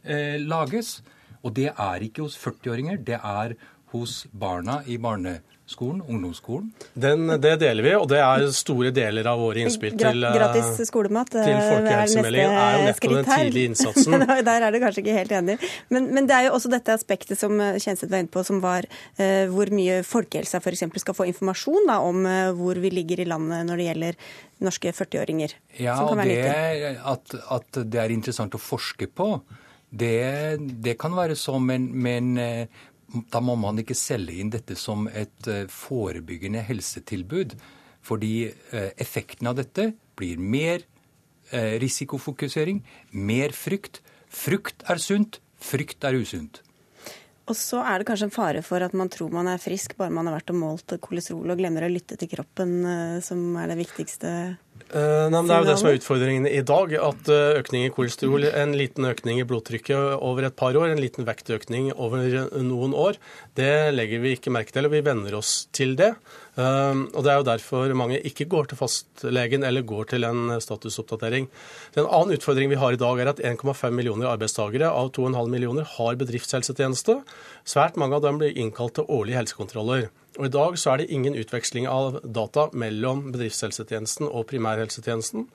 eh, lages. Og det er ikke hos 40-åringer, det er hos barna i barneskolen, ungdomsskolen. Den, det deler vi, og det er store deler av våre innspill til, eh, Gratis skolemat til eh, folkehelsemeldingen er jo nettopp den tidlige innsatsen. Der er du kanskje ikke helt enig. Men, men, det er jo også dette aspektet som eh, Kjenseth var inne på, som var uh, hvor mye folkehelsa f.eks. skal få informasjon da, om uh, hvor vi ligger i landet når det gjelder norske 40-åringer. Ja, og det, at, at, det er interessant å forske på. Det, det kan være så, men, men, da må man ikke selge inn dette som et eh, forebyggende helsetilbud. Fordi eh, effekten av dette blir mer risikofokusering, mer frykt. Frukt er sunt, frykt er usunt. Og så er det kanskje en fare for at man tror man er frisk bare man har vært og målt kolesterol og glemmer å lytte til kroppen, som er det viktigste Uh, nei, det er jo det som er utfordringen i dag. At uh, økning i kolesterol, en liten økning i blodtrykket over et par år, en liten vektøkning over noen år, det legger vi ikke merke til, og vi venner oss til det. Uh, og Det er jo derfor mange ikke går til fastlegen eller går til en statusoppdatering. En annen utfordring vi har i dag, er at 1,5 millioner arbeidstakere av 2,5 millioner har bedriftshelsetjeneste. Svært mange av dem blir innkalt til årlige helsekontroller. Og I dag så er det ingen utveksling av data mellom bedriftshelsetjenesten og primærhelsetjenesten.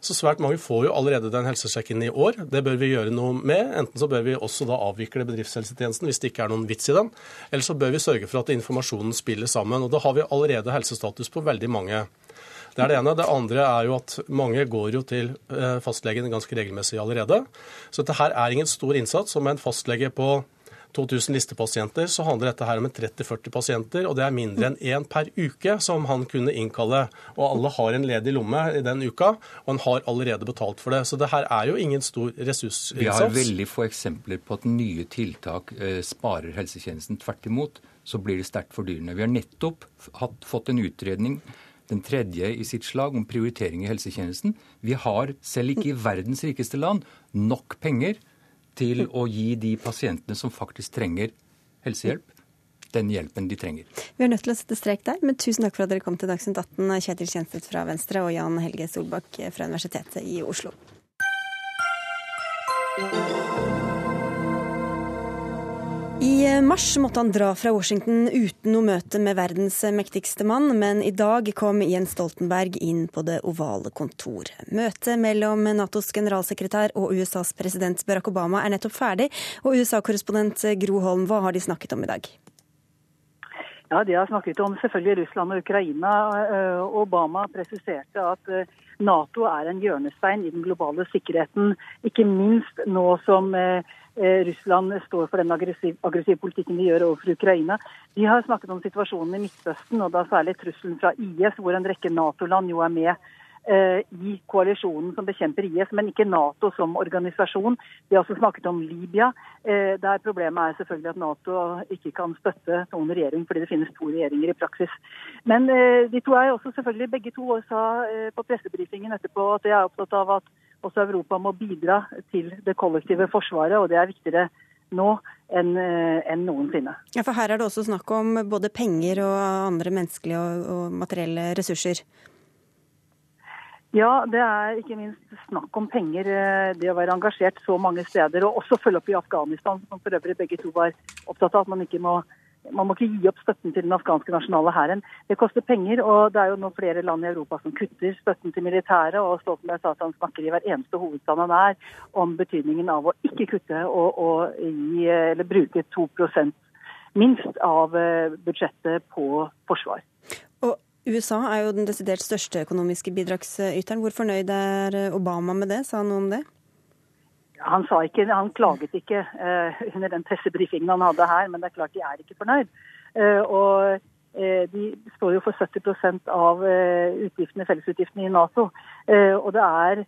Så svært mange får jo allerede den helsesjekken i år. Det bør vi gjøre noe med. Enten så bør vi også da avvikle bedriftshelsetjenesten hvis det ikke er noen vits i den, eller så bør vi sørge for at informasjonen spiller sammen. Og da har vi allerede helsestatus på veldig mange. Det er det ene. Det andre er jo at mange går jo til eh, fastlegen ganske regelmessig allerede. Så dette her er ingen stor innsats. Som en fastlege på 2000 listepasienter, så handler dette her om 30-40 pasienter, og det er mindre enn én per uke som han kunne innkalle. Og alle har en ledig lomme i den uka, og han har allerede betalt for det. Så det her er jo ingen stor ressursinnsats. Vi har veldig få eksempler på at nye tiltak eh, sparer helsetjenesten. Tvert imot så blir det sterkt fordyrende. Vi har nettopp hatt, fått en utredning den tredje i sitt slag om prioritering i helsetjenesten. Vi har, selv ikke i verdens rikeste land, nok penger til å gi de pasientene som faktisk trenger helsehjelp, den hjelpen de trenger. Vi er nødt til å sette strek der, men tusen takk for at dere kom til Dagsnytt 18, Kjetil Kjenseth fra Venstre og Jan Helge Solbakk fra Universitetet i Oslo. I mars måtte han dra fra Washington uten noe møte med verdens mektigste mann, men i dag kom Jens Stoltenberg inn på det ovale kontor. Møtet mellom Natos generalsekretær og USAs president Barack Obama er nettopp ferdig, og USA-korrespondent Gro Holm, hva har de snakket om i dag? Ja, De har snakket om selvfølgelig Russland og Ukraina. Obama presiserte at Nato er en hjørnestein i den globale sikkerheten, ikke minst nå som Eh, Russland står for den aggressive, aggressiv politikken de gjør overfor Ukraina. De har snakket om situasjonen i Midtøsten, og da særlig trusselen fra IS, hvor en rekke Nato-land jo er med eh, i koalisjonen som bekjemper IS, men ikke Nato som organisasjon. De har også snakket om Libya, eh, der problemet er selvfølgelig at Nato ikke kan støtte noen regjering fordi det finnes to regjeringer i praksis. Men de to er også selvfølgelig begge to sa på pressebrifingen etterpå at de er opptatt av at også Europa må bidra til det kollektive forsvaret, og det er viktigere nå enn eh, en noensinne. Ja, For her er det også snakk om både penger og andre menneskelige og, og materielle ressurser? Ja, det er ikke minst snakk om penger. Eh, det å være engasjert så mange steder, og også følge opp i Afghanistan, som for øvrig begge to var opptatt av at man ikke må man må ikke gi opp støtten til den afghanske nasjonale hæren. Det koster penger, og det er jo nå flere land i Europa som kutter støtten til militæret. Og Stoltenberg sa at han snakker i hver eneste hovedstad han er om betydningen av å ikke kutte og, og gi, eller bruke 2 minst av eh, budsjettet på forsvar. Og USA er jo den desidert største økonomiske bidragsyteren. Hvor fornøyd er Obama med det? Sa han noe om det? Han, ikke, han klaget ikke uh, under den pressebrifingen han hadde her, men det er klart de er ikke fornøyd. Uh, og uh, de står jo for 70% av utgiftene, fellesutgiftene i Nato. og det er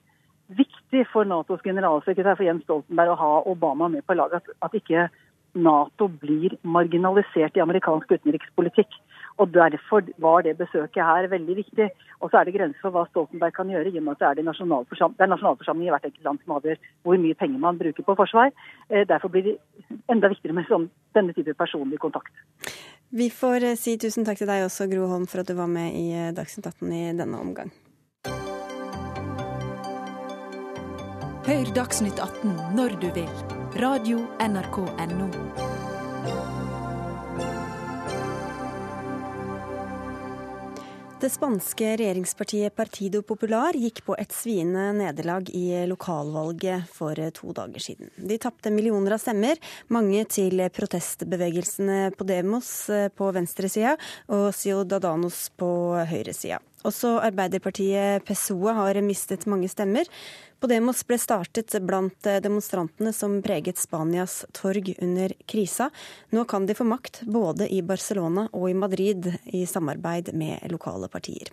viktig for Natos generalsekretær for Jens Stoltenberg å ha Obama med på laget. At, at ikke Nato blir marginalisert i amerikansk utenrikspolitikk. Og Derfor var det besøket her veldig viktig. Og så er det grenser for hva Stoltenberg kan gjøre, i og med at det er, det nasjonalforsam det er nasjonalforsamlingen i hvert enkelt land som avgjør hvor mye penger man bruker på forsvar. Eh, derfor blir det enda viktigere med sånn, denne type personlig kontakt. Vi får eh, si tusen takk til deg også, Gro Holm, for at du var med i eh, Dagsnytt 18 i denne omgang. Hør Dagsnytt 18 når du vil. Radio NRK Radio.nrk.no. Det spanske regjeringspartiet Partido Popular gikk på et sviende nederlag i lokalvalget for to dager siden. De tapte millioner av stemmer, mange til protestbevegelsene Podemos på venstresida og Ciudadanos på høyresida. Også Arbeiderpartiet PSOE har mistet mange stemmer. Podemos ble startet blant demonstrantene som preget Spanias torg under krisa. Nå kan de få makt både i Barcelona og i Madrid i samarbeid med lokale partier.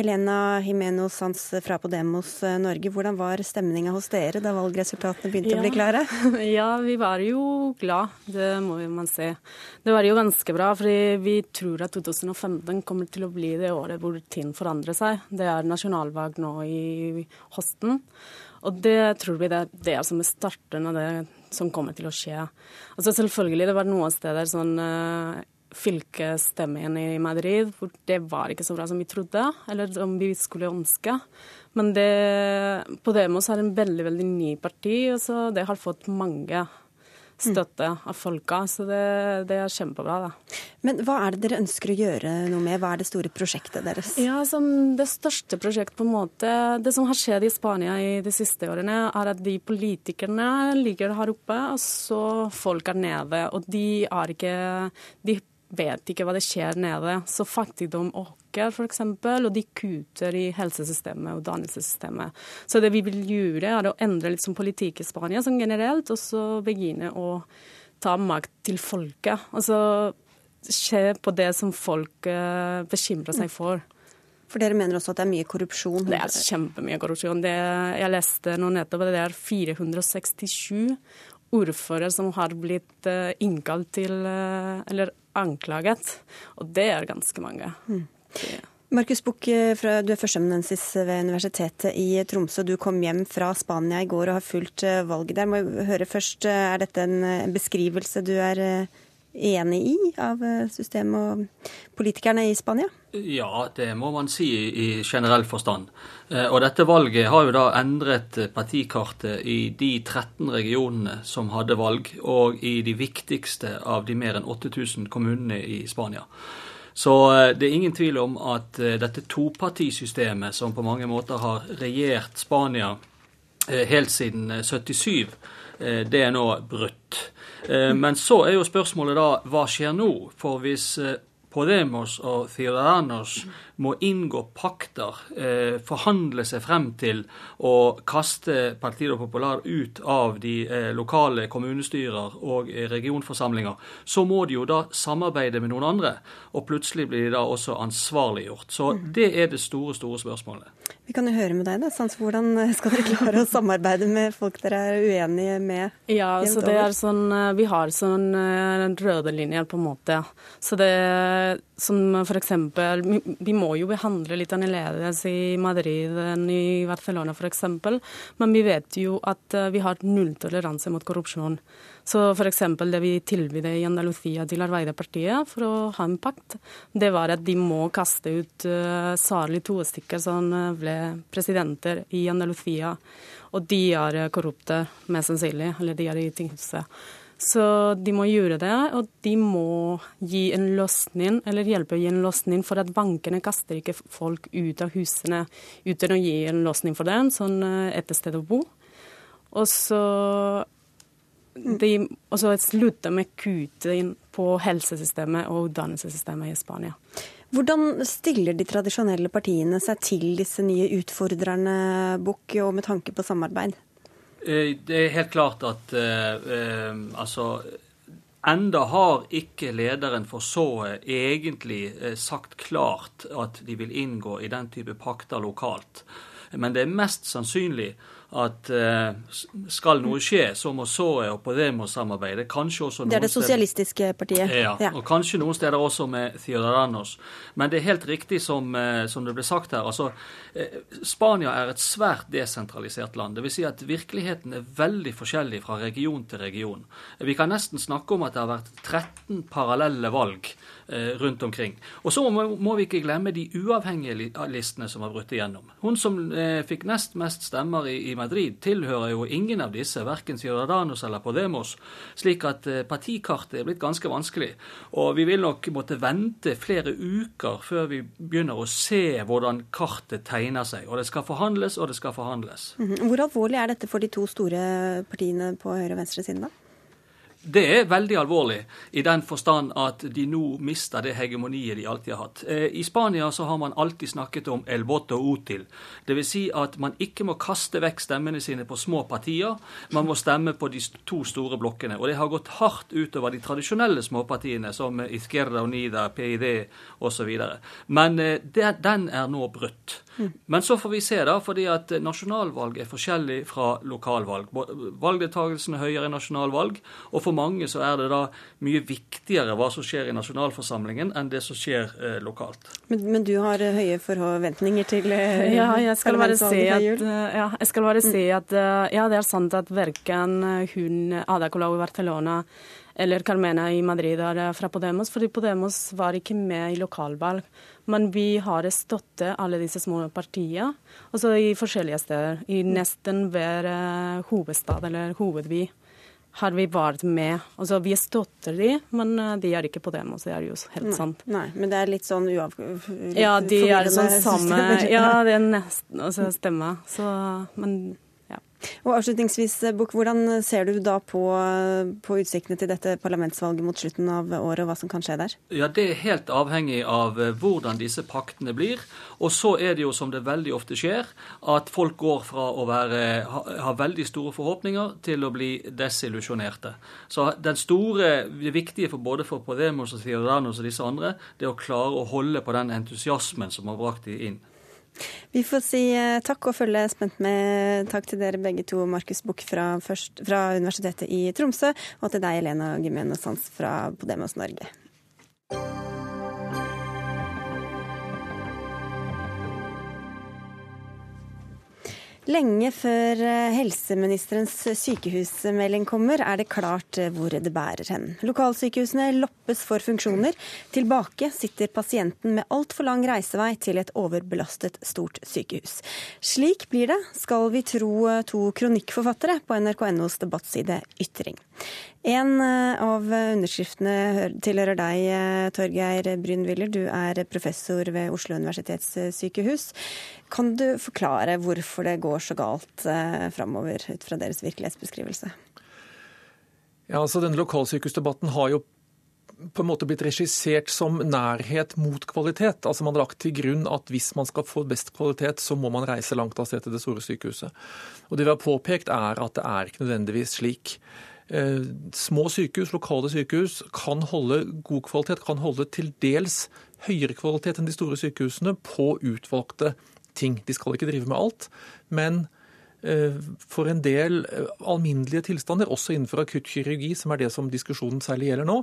Elena Jimeno Sanz fra Podemos Norge, hvordan var stemninga hos dere da valgresultatene begynte ja. å bli klare? Ja, vi var jo glad, det må man se. Det var jo ganske bra, for vi tror at 2015 kommer til å bli det året hvor ting forandrer seg. Det er nasjonalvalg nå i høsten. Og det tror vi det er det som er starten av det som kommer til å skje. Altså Selvfølgelig, det var noen steder sånn uh, fylkesstemmen i Madrid hvor det var ikke så bra som vi trodde, eller som vi skulle ønske. Men det, Podemos er en veldig veldig ny parti, og så det har fått mange støtte av folka. Så det, det, er kjempebra. da. Men hva er det dere ønsker å gjøre noe med? Hva er det store prosjektet deres? Ja, som Det største prosjektet på en måte, det som har skjedd i Spania i de siste årene, er at de politikerne ligger her oppe, og så folk er nede. Og de er ikke De vet ikke hva det skjer nede. Så fattigdom øker, f.eks., og de kutter i helsesystemet og dannelsessystemet. Så det vi vil gjøre, er å endre litt politikk i Spania som generelt, og så begynne å ta makt til folket. Altså se på det som folk uh, bekymrer seg for. For dere mener også at det er mye korrupsjon? Det er kjempemye korrupsjon. Det, jeg leste nå nettopp at det er 467 ordførere som har blitt uh, innkalt til uh, Eller anklaget. Og det er ganske mange. Mm. Markus Buch, eh, du er førsteamanuensis ved Universitetet i Tromsø. Du kom hjem fra Spania i går og har fulgt eh, valget der. Må jeg høre først, eh, Er dette en beskrivelse du er enig i av systemet og politikerne i Spania? Ja, det må man si i generell forstand. Og dette valget har jo da endret partikartet i de 13 regionene som hadde valg, og i de viktigste av de mer enn 8000 kommunene i Spania. Så eh, det er ingen tvil om at eh, dette topartisystemet, som på mange måter har regjert Spania eh, helt siden 77, det er nå brutt. Men så er jo spørsmålet da hva skjer nå? For hvis Podemos og Ciudadanos må inngå pakter, eh, forhandle seg frem til å kaste Partido Popular ut av de eh, lokale kommunestyrer og eh, regionforsamlinger, så må de jo da samarbeide med noen andre. Og plutselig blir de da også ansvarliggjort. Så mm. det er det store, store spørsmålet. Vi kan jo høre med deg, da. Sans, hvordan skal dere klare å samarbeide med folk dere er uenige med? Ja, så det er sånn, Vi har sånn røde linjer, på en måte. Så det som f.eks. Vi må jo behandle litt annerledes i Madrid enn i Barcelona f.eks., men vi vet jo at eh, vi har nulltoleranse mot korrupsjon. Så f.eks. det vi tilbød i Andalusia til Arbeiderpartiet for å ha en pakt, det var at de må kaste ut uh, særlig to stykker som ble presidenter i Andalusia. Og de er korrupte, mest sannsynlig, eller de er i tinghuset. Så de må gjøre det, og de må gi en løsning, eller hjelpe å gi en løsning, for at bankene kaster ikke folk ut av husene uten å gi en løsning for dem, sånn eh, et sted å bo. Og så de, også slutte med kutting på helsesystemet og utdannelsessystemet i Spania. Hvordan stiller de tradisjonelle partiene seg til disse nye utfordrerne, Buch, og med tanke på samarbeid? Eh, det er helt klart at eh, eh, altså Enda har ikke lederen for Sået egentlig eh, sagt klart at de vil inngå i den type pakter lokalt. Men det er mest sannsynlig at eh, skal noe skje, så må SOE og Podemos samarbeide. Kanskje også noen Det er det sosialistiske partiet. Ja, ja, og kanskje noen steder også med Ciudadanos. Men det er helt riktig som, uh, som det ble sagt her. altså eh, Spania er et svært desentralisert land. Vil si at virkeligheten er veldig forskjellig fra region til region. Vi kan nesten snakke om at det har vært 13 parallelle valg eh, rundt omkring. Og så må, vi ikke glemme de uavhengige listene som har brutt igjennom. Hun som eh, fikk nest mest stemmer i, i, Madrid, tilhører jo ingen av disse, verken Ciudadanos eller Podemos, slik at eh, partikartet er blitt ganske vanskelig. Og vi vil nok måtte vente flere uker før vi begynner å se hvordan kartet tegner seg. Og det skal forhandles, og det skal forhandles. Mhm. Hvor alvorlig er dette for de to store partiene på høyre- og venstresiden, da? Det er veldig alvorlig i den forstand at de nå mister det hegemoniet de alltid har hatt. Eh, I Spania så har man alltid snakket om el voto util. Dvs. Si at man ikke må kaste vekk stemmene sine på små partier, man må stemme på de to store blokkene. Og det har gått hardt utover de tradisjonelle småpartiene som Izquierda Unida, PID osv. Men eh, den er nå brutt. Men så får vi se, da, fordi at nasjonalvalg er forskjellig fra lokalvalg. Valgdeltakelsen er høyere i nasjonalvalg, og for mange så er det da mye viktigere hva som skjer i nasjonalforsamlingen, enn det som skjer eh, lokalt. Men, men, du har eh, høye forventninger til eh, ja, jeg skal bare si at, ja, jeg skal bare si at ja, det er sant at verken hun Ada Colau i Barcelona eller Carmena i Madrid er fra Podemos, fordi Podemos var ikke med i lokalvalg. Men vi har støttet alle disse små partiene, altså i forskjellige steder. I nesten hver uh, hovedstad eller hovedby har vi vært med. Altså, vi støtter de, men uh, de er ikke på dem. Så det er jo helt nei, sant. Nei, Men det er litt sånn uav... ja, de er sånn samme Ja, det er nesten altså, stemme. Så, men og avslutningsvis, Bukk, Hvordan ser du da på, på, utsiktene til dette parlamentsvalget mot slutten av året, og hva som kan skje der? Ja, Det er helt avhengig av eh, hvordan disse paktene blir. Og så er det jo, som det veldig ofte skjer, at folk går fra å være, ha, ha veldig store forhåpninger til å bli desillusjonerte. Så den store, det viktige for både for Podemos og Ciudadanos og disse andre, det er å klare å holde på den entusiasmen som har brakt de inn. Vi får si eh, takk og følge spent med. Takk til dere begge to, Markus Buch fra, fra, Universitetet i Tromsø, og til deg, Elena Gimeno Sands fra Podemos Norge. Lenge før eh, helseministerens sykehusmelding kommer, er det klart eh, hvor det bærer hen. Lokalsykehusene loppes for funksjoner. Tilbake sitter pasienten med altfor lang reisevei til et overbelastet stort sykehus. Slik blir det, skal vi tro eh, to kronikkforfattere på nrk.nos debattside Ytring. En av underskriftene tilhører deg, Torgeir Brynwiller. Du er professor ved Oslo universitetssykehus. Kan du forklare hvorfor det går så galt eh, framover ut fra deres virkelighetsbeskrivelse? Ja, altså Denne lokalsykehusdebatten har jo på en måte blitt regissert som nærhet mot kvalitet. Altså Man har lagt til grunn at hvis man skal få best kvalitet, så må man reise langt av sted til det store sykehuset. Og Det vi har påpekt er at det er ikke nødvendigvis slik. Eh, små sykehus, lokale sykehus, kan holde god kvalitet, kan holde til dels høyere kvalitet enn de store sykehusene på utvalgte ting. De skal ikke drive med alt. Men eh, for en del eh, alminnelige tilstander, også innenfor akuttkirurgi, som er det som diskusjonen særlig gjelder nå,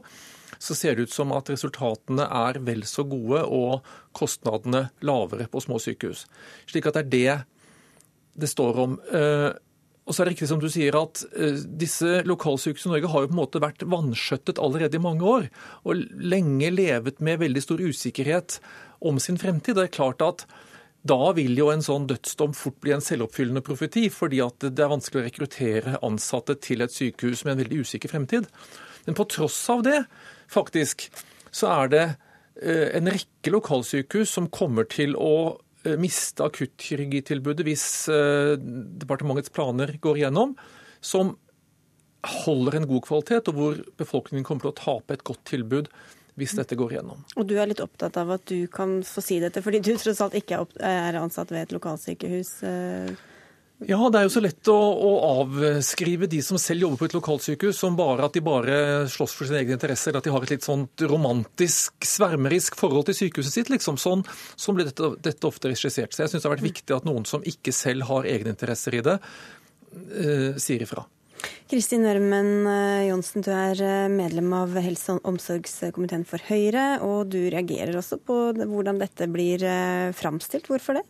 så ser det ut som at resultatene er vel så gode og kostnadene lavere på små sykehus. Slik at det er det det står om. Eh, og så er det riktig som du sier at disse lokalsykehusene i Norge har jo på en måte vært vanskjøttet allerede i mange år. Og lenge levet med veldig stor usikkerhet om sin fremtid. Det er klart at da vil jo en sånn dødsdom fort bli en selvoppfyllende profeti, fordi at det er vanskelig å rekruttere ansatte til et sykehus med en veldig usikker fremtid. Men på tross av det, faktisk, så er det eh, en rekke lokalsykehus som kommer til å eh, miste akuttkirurgitilbudet hvis eh, departementets planer går igjennom, som holder en god kvalitet, og hvor befolkningen kommer til å tape et godt tilbud hvis dette går gjennom. Og du er litt opptatt av at du kan få si dette, fordi du tross alt ikke er ansatt ved et lokalsykehus? Eh. Ja, det er jo så lett å, å, avskrive de som selv jobber på et lokalsykehus, som bare at de bare slåss for sine egne interesser, eller at de har et litt sånt romantisk, svermerisk forhold til sykehuset sitt. liksom. Sånn, sånn blir dette, dette ofte regissert. Så jeg syns det har vært viktig at noen som ikke selv har egeninteresser i det, eh, sier ifra. Kristin Ørmen eh, Johnsen, du er eh, medlem av helse- og omsorgskomiteen for Høyre, og du reagerer også på hvordan dette blir eh, framstilt. Hvorfor det?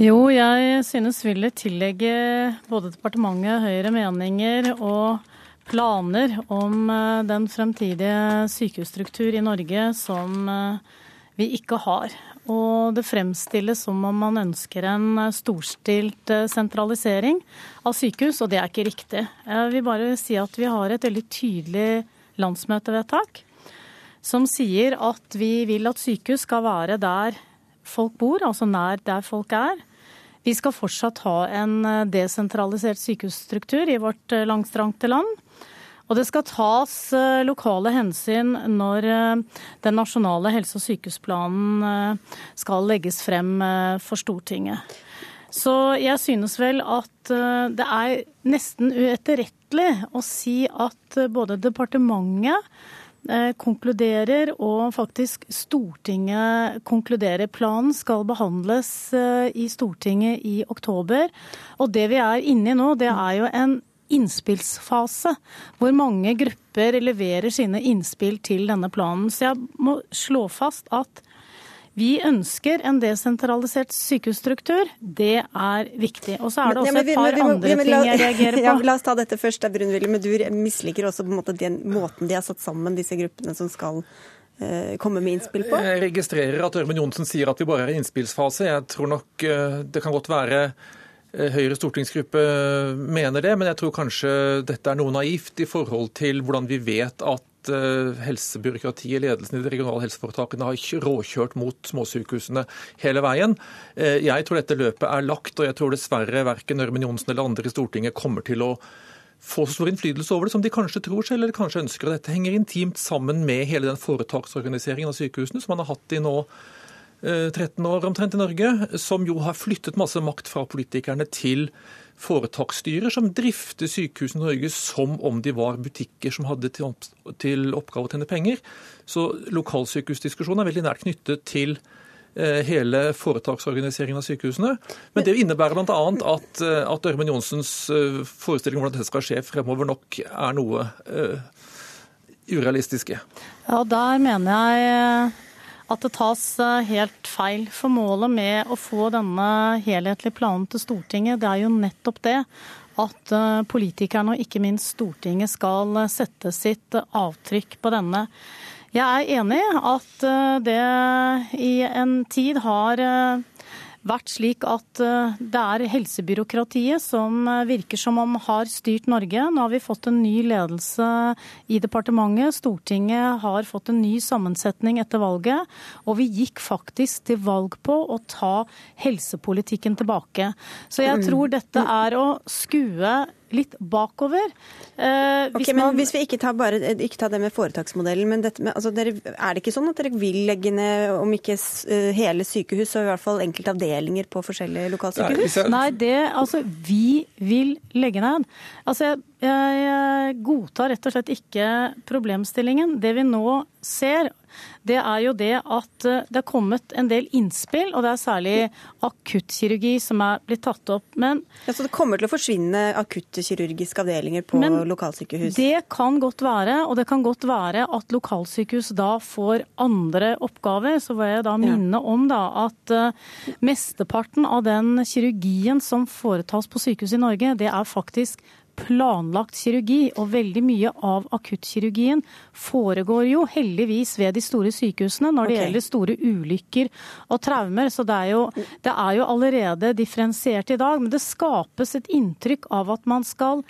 Jo, jeg synes ville tillegge både departementet, Høyre meninger og planer om den fremtidige sykehusstruktur i Norge som vi ikke har. Og det fremstilles som om man ønsker en eh, storstilt sentralisering av sykehus, og det er ikke riktig. Jeg vil bare si at vi har et veldig tydelig landsmøtevedtak som sier at vi vil at sykehus skal være der folk bor, altså nær der folk er. Vi skal fortsatt ha en desentralisert sykehusstruktur i vårt langstrakte land. Og det skal tas eh, lokale hensyn når eh, den nasjonale helse- og sykehusplanen eh, skal legges frem for Stortinget. Så jeg synes vel at det er nesten uetterrettelig å si at både departementet konkluderer og faktisk Stortinget konkluderer. Planen skal behandles i Stortinget i oktober. Og det vi er inne i nå, det er jo en innspillsfase, hvor mange grupper leverer sine innspill til denne planen. Så jeg må slå fast at vi ønsker en desentralisert sykehusstruktur. Det er viktig. Og så er det også et par andre ting jeg reagerer på. Ja, la oss ta dette først. Brunville, men Du misliker også på en måte den måten de har satt sammen disse gruppene som skal eh, komme med innspill på? Jeg registrerer at Ørmen Johnsen sier at vi bare er i innspillsfase. Jeg tror nok eh, det kan godt være Eh, Høyre stortingsgruppe mener det, men jeg tror kanskje dette er noe naivt i forhold til hvordan vi vet at eh, helsebyråkratiet, ledelsen i de regionale helseforetakene, har råkjørt mot småsykehusene hele veien. Eh, jeg tror dette løpet er lagt, og jeg tror dessverre verken Ørmen Johnsen eller andre i Stortinget kommer til å få så stor innflytelse over det som de kanskje tror selv, eller kanskje ønsker. Og dette henger intimt sammen med hele den foretaksorganiseringen av sykehusene som man har hatt i nå 13 år omtrent i Norge, som jo har flyttet masse makt fra politikerne til foretaksstyrer som drifter sykehusene i Norge som om de var butikker som hadde til, oppgave å tjene penger. Så lokalsykehusdiskusjonen er veldig nært knyttet til eh, hele foretaksorganiseringen av sykehusene. Men det innebærer bl.a. At, eh, at Ørmen Johnsens eh, forestilling om hvordan dette skal skje fremover, nok er noe uh, urealistiske. Ja, der mener jeg at det tas eh, helt feil. For målet med å få denne helhetlige planen til Stortinget, det er jo nettopp det at eh, politikerne og ikke minst Stortinget skal eh, sette sitt avtrykk på denne. Jeg er enig i at det i en tid har vært slik at eh, det er helsebyråkratiet som eh, virker som om har styrt Norge. Nå har vi fått en ny ledelse i departementet. Stortinget har fått en ny sammensetning etter valget. Og vi gikk faktisk til valg på å ta helsepolitikken tilbake. Så jeg mm. tror dette er å skue litt bakover. Eh, hvis, okay, man... hvis vi ikke tar, bare, ikke tar det med foretaksmodellen, men med, altså, dere, er det ikke sånn at dere vil legge ned, om ikke uh, hele sykehus, så i hvert fall enkelte avdelinger på forskjellige lokalsykehus? Nei, Nei, det Altså, vi vil legge ned. Altså, jeg, jeg godtar rett og slett ikke problemstillingen. Det vi nå ser, det er jo det at eh, det er kommet en del innspill, og det er særlig akuttkirurgi som er blitt tatt opp. Men ja, Så det kommer til å forsvinne akuttkirurgiske avdelinger på lokalsykehus? Det kan godt være, og det kan godt være at lokalsykehus da får andre oppgaver. Så vil jeg da minne ja. om da at uh, mesteparten av den kirurgien som foretas på sykehus i Norge, det er faktisk planlagt kirurgi, og veldig mye av akuttkirurgien foregår jo heldigvis ved de store sykehusene når det okay. gjelder store ulykker og traumer. Så det er, jo, det er jo allerede differensiert i dag. Men det skapes et inntrykk av at man skal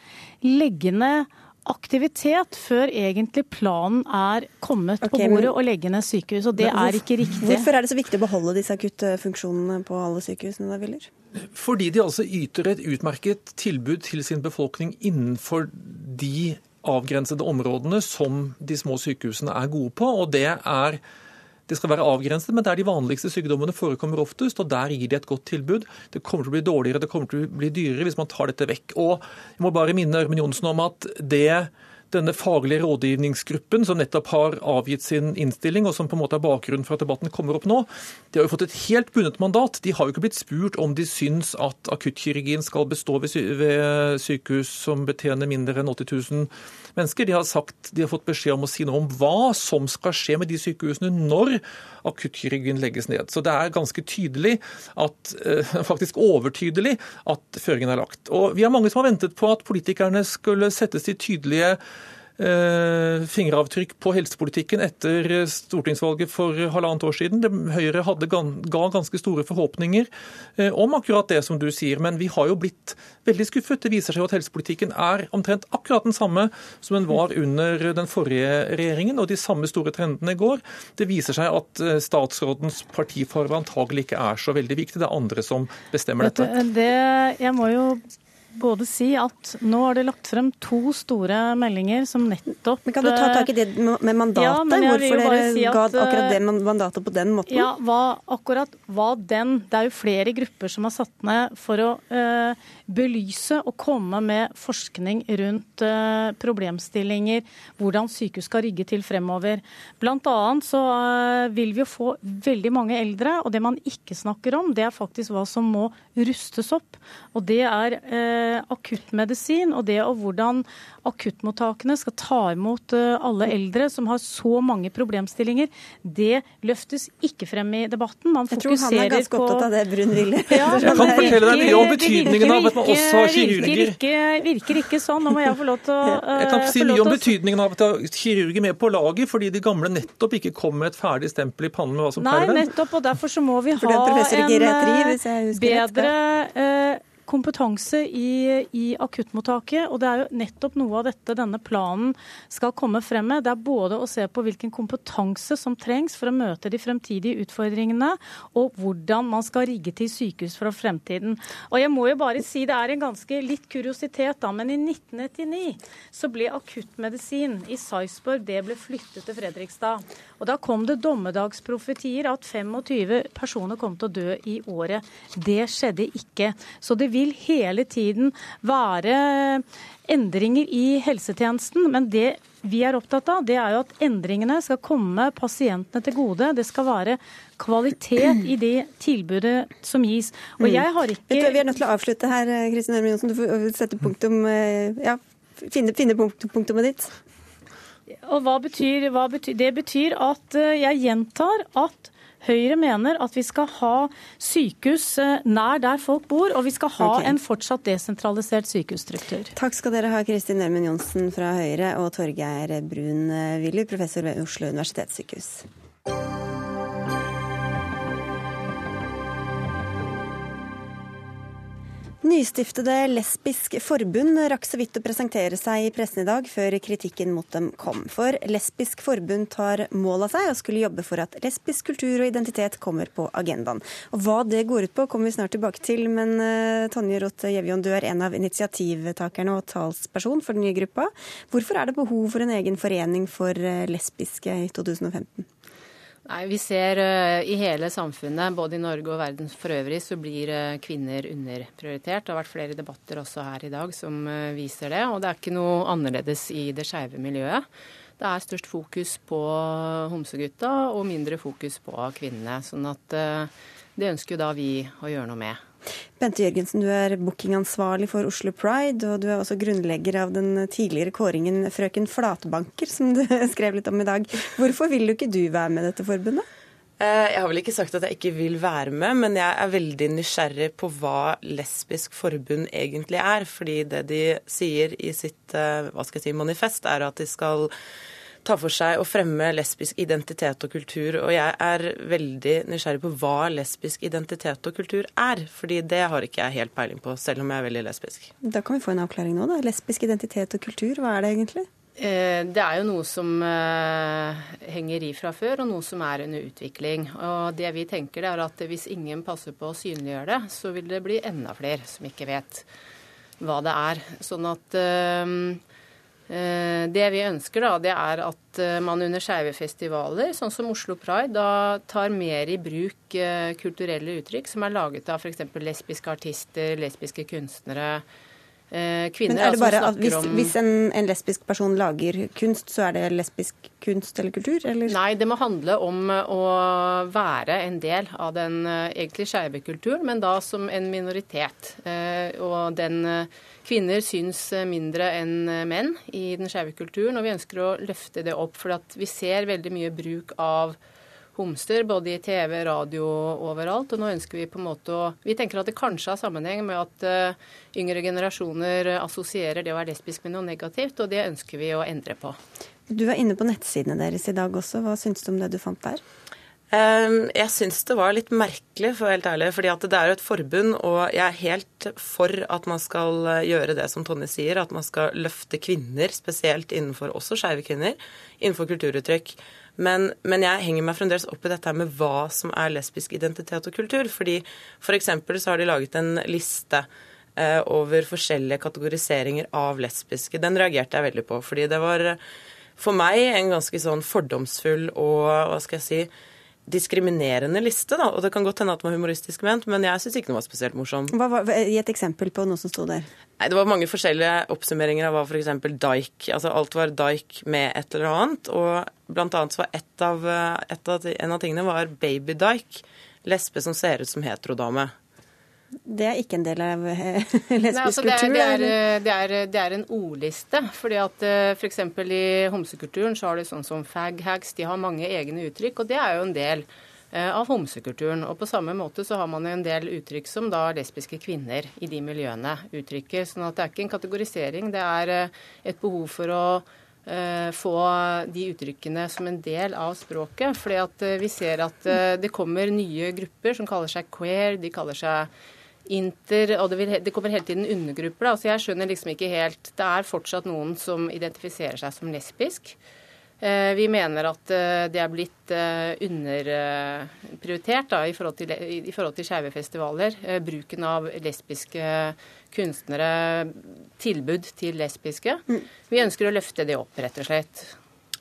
legge ned aktivitet før egentlig planen er kommet okay, på bordet og legge ned sykehus. Og det hvorfor, er ikke riktig. Hvorfor er det så viktig å beholde disse akuttfunksjonene på alle sykehusene da, Willer? Fordi de altså yter et utmerket tilbud til sin befolkning innenfor de avgrensede områdene som de små sykehusene er gode på. og det er det skal være avgrenset, men der de vanligste sykdommene forekommer oftest, og der gir de et godt tilbud. Det kommer til å bli dårligere, det kommer til å bli dyrere hvis man tar dette vekk. Og jeg må bare minne Ørmen Johnsen om at det denne faglige rådgivningsgruppen som nettopp har avgitt sin innstilling, og som på en måte er bakgrunnen for at debatten kommer opp nå, de har jo fått et helt bundet mandat. De har jo ikke blitt spurt om de syns at akuttkirurgien skal bestå ved sykehus som betjener mindre enn 80 000 mennesker. De har, sagt, de har fått beskjed om å si noe om hva som skal skje med de sykehusene når akuttkirurgien legges ned. Så det er ganske tydelig, at, eh, faktisk overtydelig, at føringen er lagt. Og Vi er mange som har ventet på at politikerne skulle settes til tydelige fingeravtrykk på helsepolitikken etter stortingsvalget for halvannet år siden. Høyre hadde, ga ganske store forhåpninger eh, om akkurat det som du sier, men vi har jo blitt veldig skuffet. Det viser seg jo at helsepolitikken er omtrent akkurat den samme som den var under den forrige regjeringen, og de samme store trendene går. Det viser seg at eh, statsrådens partifarve antagelig ikke er så veldig viktig. Det er andre som bestemmer dette. Det, jeg må jo både si at nå har de lagt frem to store meldinger som nettopp Men Kan du ta tak i det med mandatet? Ja, Hvorfor dere si at, ga akkurat det eh, mandatet på den måten? Ja, hva, akkurat hva den Det er jo flere grupper som har satt ned for å uh, belyse og komme med forskning rundt uh, problemstillinger, hvordan sykehus skal rigge til fremover. Blant annet så uh, vil vi jo få veldig mange eldre, og det man ikke snakker om, det er faktisk hva som må rustes opp. Og det er akuttmedisin og det og hvordan akuttmottakene skal ta imot eh, alle eldre som har så mange problemstillinger, det løftes ikke frem i debatten. Man Jeg tror han er ganske opptatt av det, Brun Ville. Ja, jeg kan fortelle deg mye om betydningen av at man også har kirurger. Virker ikke, virker ikke sånn. Nå må jeg få lov til å Jeg kan si mye om betydningen av at ha kirurger med på laget, fordi de gamle nettopp ikke kom med et ferdig stempel i pannen med hva som dem. Nei, nettopp, og derfor så må vi ha en bedre kompetanse i, i, akuttmottaket. Og det er jo nettopp noe av dette denne planen skal komme frem med. Det er både å se på hvilken kompetanse som trengs for å møte de fremtidige utfordringene, og hvordan man skal rigge til sykehus for fremtiden. Og jeg må jo bare si det er en ganske litt kuriositet, da, men i 1999 så ble akuttmedisin i Sarpsborg det ble flyttet til Fredrikstad. Og da kom det dommedagsprofetier at 25 personer kom til å dø i året. Det skjedde ikke. Så det vil hele tiden være endringer i helsetjenesten. Men det vi er opptatt av, det er jo at endringene skal komme pasientene til gode. Det skal være kvalitet i det tilbudet som gis. Og jeg har ikke Vi er nødt til å avslutte her, Kristin Ørmen Johnsen. Du får sette punktum, eh, ja, finne, finne punktumet ditt. Og hva betyr, hva betyr, Det betyr at eh, jeg gjentar at Høyre mener at vi skal ha sykehus eh, nær der folk bor, og vi skal ha okay. en fortsatt desentralisert sykehusstruktur. Takk skal dere ha, Kristin Ørmen Johnsen fra Høyre og Torgeir Brun Willy, professor ved Oslo universitetssykehus. Nystiftede Lesbisk forbund rakk så vidt å presentere seg i pressen i dag, før kritikken mot dem kom. For Lesbisk forbund tar mål av seg og skulle jobbe for at lesbisk kultur og identitet kommer på agendaen. Og Hva det går ut på, kommer vi snart tilbake til. Men uh, Tonje Roth Gjevjon, du er en av initiativtakerne og talsperson for den nye gruppa. Hvorfor er det behov for en egen forening for uh, lesbiske i 2015? Nei, Vi ser uh, i hele samfunnet, både i Norge og verden for øvrig, så blir uh, kvinner underprioritert. Det har vært flere debatter også her i dag som uh, viser det. Og det er ikke noe annerledes i det skeive miljøet. Det er størst fokus på homsegutta og mindre fokus på kvinnene. Sånn at det ønsker jo da vi å gjøre noe med. Bente Jørgensen, du er bookingansvarlig for Oslo Pride, og du er også grunnlegger av den tidligere kåringen Frøken Flatbanker, som du skrev litt om i dag. Hvorfor vil du ikke du være med dette forbundet? Eh, jeg har vel ikke sagt at jeg ikke vil være med, men jeg er veldig nysgjerrig på hva Lesbisk forbund egentlig er. Fordi det de sier i sitt eh, hva skal jeg si, manifest, er at de skal ta for seg å fremme lesbisk identitet og kultur. Og jeg er veldig nysgjerrig på hva lesbisk identitet og kultur er. fordi det har ikke jeg helt peiling på, selv om jeg er veldig lesbisk. Da kan vi få en avklaring nå, da. Lesbisk identitet og kultur, hva er det egentlig? Eh, det er jo noe som eh, henger i fra før, og noe som er under utvikling. Og det vi tenker er at Hvis ingen passer på å synliggjøre det, så vil det bli enda flere som ikke vet hva det er. Sånn at eh, det vi ønsker, da, det er at eh, man under skeive festivaler, sånn som Oslo Pride, da tar mer i bruk eh, kulturelle uttrykk som er laget av f.eks. lesbiske artister, lesbiske kunstnere, Eh, kvinner, Men er det bare at hvis, om... hvis en, en, lesbisk person lager kunst, så er det lesbisk kunst eller kultur? Eller? Nei, det må handle om å være en del av den uh, egentlig skeive kulturen, men da som en minoritet. Og den Kvinner syns mindre enn menn i den skeive kulturen, og vi ønsker å løfte det opp. For vi ser veldig mye bruk av homser, både i TV, radio og overalt. Og nå ønsker vi på en måte å Vi tenker at det kanskje har sammenheng med at uh, yngre generasjoner assosierer det å være lesbisk med noe negativt, og det ønsker vi å endre på. Du var inne på nettsidene deres i dag også. Hva syns du om det du fant der? Ehm, jeg syns det var litt merkelig, for å være helt ærlig. fordi det er jo et forbund, og jeg er helt for at man skal eh, gjøre det som Tonje sier, at man skal løfte kvinner, spesielt innenfor også skeive kvinner, innenfor kulturuttrykk. Men, men, jeg henger meg fremdeles opp i dette med hva som er lesbisk identitet og kultur. fordi For eksempel så har de laget en liste eh, over forskjellige kategoriseringer av lesbiske. Den reagerte jeg veldig på. fordi det var for meg en ganske sånn fordomsfull og hva skal jeg si diskriminerende liste. da, og Det kan godt hende at den var humoristisk ment, men jeg syns ikke den var spesielt morsom. Hva var, Gi et eksempel på noe som sto der. Nei, Det var mange forskjellige oppsummeringer av hva f.eks. Dike Altså alt var Dike med et eller annet. Og blant annet så var et av, et av, en av tingene var Baby Dike. Lesbe som ser ut som heterodame. Det er ikke en del av eh, lesbisk altså det kultur? Er, det, er, det, er, det er, en ordliste. fordi at F.eks. For i homsekulturen så har de sånn som fag-hags. De har mange egne uttrykk, og det er jo en del eh, av homsekulturen. Og på samme måte så har man en del uttrykk som da lesbiske kvinner i de miljøene uttrykker. sånn at det er ikke en kategorisering, det er eh, et behov for å få de uttrykkene som en del av språket. fordi at vi ser at det kommer nye grupper som kaller seg queer, de kaller seg inter, og det, vil, det, kommer hele tiden undergrupper. Da, så jeg skjønner liksom ikke helt Det er fortsatt noen som identifiserer seg som lesbisk. Eh, vi mener at eh, det er blitt eh, underprioritert da, i forhold til, i forhold til skeive festivaler. Bruken av lesbiske kunstnere, tilbud til lesbiske. Mm. Vi ønsker å løfte det opp, rett og slett.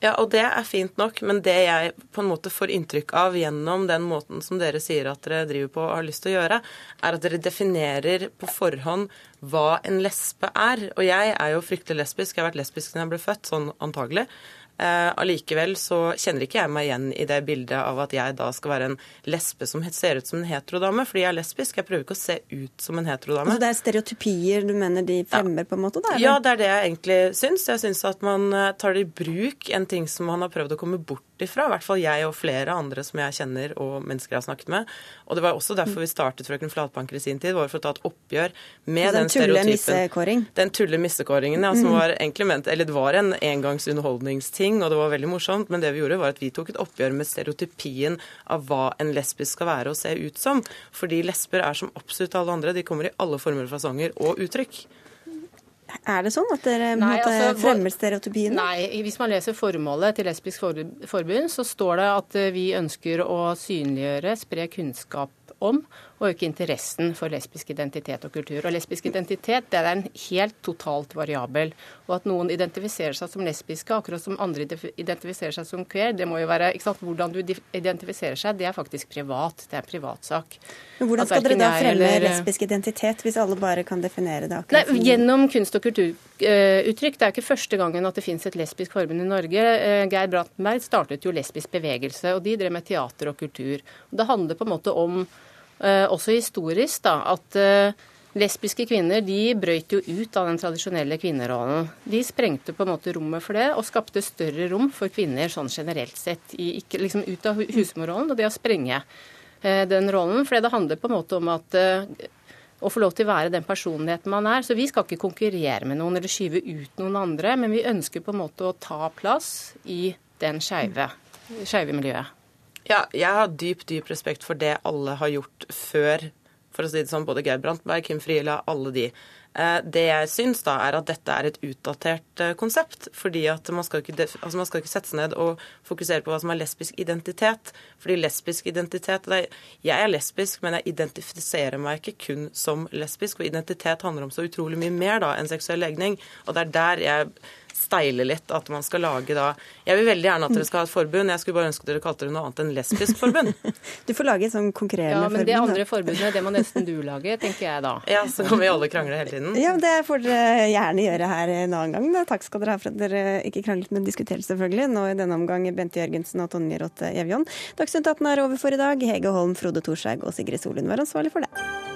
Ja, og det er fint nok, men det jeg på en måte får inntrykk av gjennom den måten som dere sier at dere driver på og har lyst til å gjøre, er at dere definerer på forhånd hva en lesbe er. Og jeg er jo fryktelig lesbisk. Jeg har vært lesbisk siden jeg ble født, sånn antagelig. Eh, allikevel så kjenner ikke jeg meg igjen i det bildet av at jeg da skal være en lesbe som ser ut som en heterodame, fordi jeg er lesbisk. Jeg prøver ikke å se ut som en heterodame. Altså det er stereotypier du mener de fremmer, ja. på en måte? Da, ja, det er det jeg egentlig syns. Jeg syns at man eh, tar i bruk en ting som man har prøvd å komme bort ifra. I hvert fall jeg og flere andre som jeg kjenner og mennesker jeg har snakket med. Og det var også derfor vi startet Frøken Flatbanker i sin tid, var for å ta et oppgjør med altså den, den stereotypen. Den tulle missekåringen, ja, som mm. var egentlig ment Eller det var en engangsunderholdningsting, og det var veldig morsomt. Men det vi gjorde, var at vi tok et oppgjør med stereotypien av hva en lesbisk skal være og se ut som. Fordi lesber er som absolutt alle andre. De kommer i alle former og fasonger og uttrykk. Er det sånn at dere nei, altså, fremmer stereotypien? Nei, hvis man leser formålet til Lesbisk forbund, så står det at vi ønsker å synliggjøre, spre kunnskap om og øke interessen for lesbisk identitet og kultur. Og lesbisk identitet det er en helt totalt variabel. Og at noen identifiserer seg som lesbiske, akkurat som andre identifiserer seg som queer, det må jo være ikke sant, Hvordan du identifiserer seg, det er faktisk privat. Det er en privatsak. Men hvordan skal dere da fremme eller... lesbisk identitet, hvis alle bare kan definere det akkurat Nei, Gjennom kunst- og kulturuttrykk. Det er ikke første gangen at det finnes et lesbisk forbund i Norge. Eh, Geir Brantenberg startet jo Lesbisk bevegelse, og de drev med teater og kultur. Det handler på en måte om også historisk, da, at eh, lesbiske kvinner de brøyt jo ut av den tradisjonelle kvinnerollen. De sprengte på en måte rommet for det, og skapte større rom for kvinner sånn generelt sett. I, ikke, liksom ut av husmorrollen og det å sprenge eh, den rollen. For det handler på en måte om at å få lov til å være den personligheten man er. Så vi skal ikke konkurrere med noen eller skyve ut noen andre, men vi ønsker på en måte å ta plass i den skeive miljøet. Ja, jeg har dyp, dyp respekt for det alle har gjort før. For å si det sånn, både Geir Brandtberg, Kim Friele, alle de. Eh, det jeg syns, da, er at dette er et utdatert eh, konsept. fordi at man skal, ikke, altså man skal ikke sette seg ned og fokusere på hva som er lesbisk identitet. Fordi lesbisk identitet er, Jeg er lesbisk, men jeg identifiserer meg ikke kun som lesbisk. Og identitet handler om så utrolig mye mer da enn seksuell legning. Og det er der jeg steile litt. At man skal lage da Jeg vil veldig gjerne at dere skal ha et forbund. Jeg skulle bare ønske dere kalte det noe annet enn lesbisk forbund. du får lage et sånn konkurrerende forbund. Ja, men det andre forbundet, det må nesten du lage, tenker jeg da. Ja, så kan vi alle krangle hele tiden. Ja, det får dere gjerne gjøre her en annen gang. Da. Takk skal dere ha for at dere ikke kranglet, men diskuterte selvfølgelig. Nå i denne omgang Bente Jørgensen og Tonje Rotte Evjon. Dagsnytt 18 er over for i dag. Hege Holm, Frode Thorshaug og Sigrid Solund var ansvarlig for det.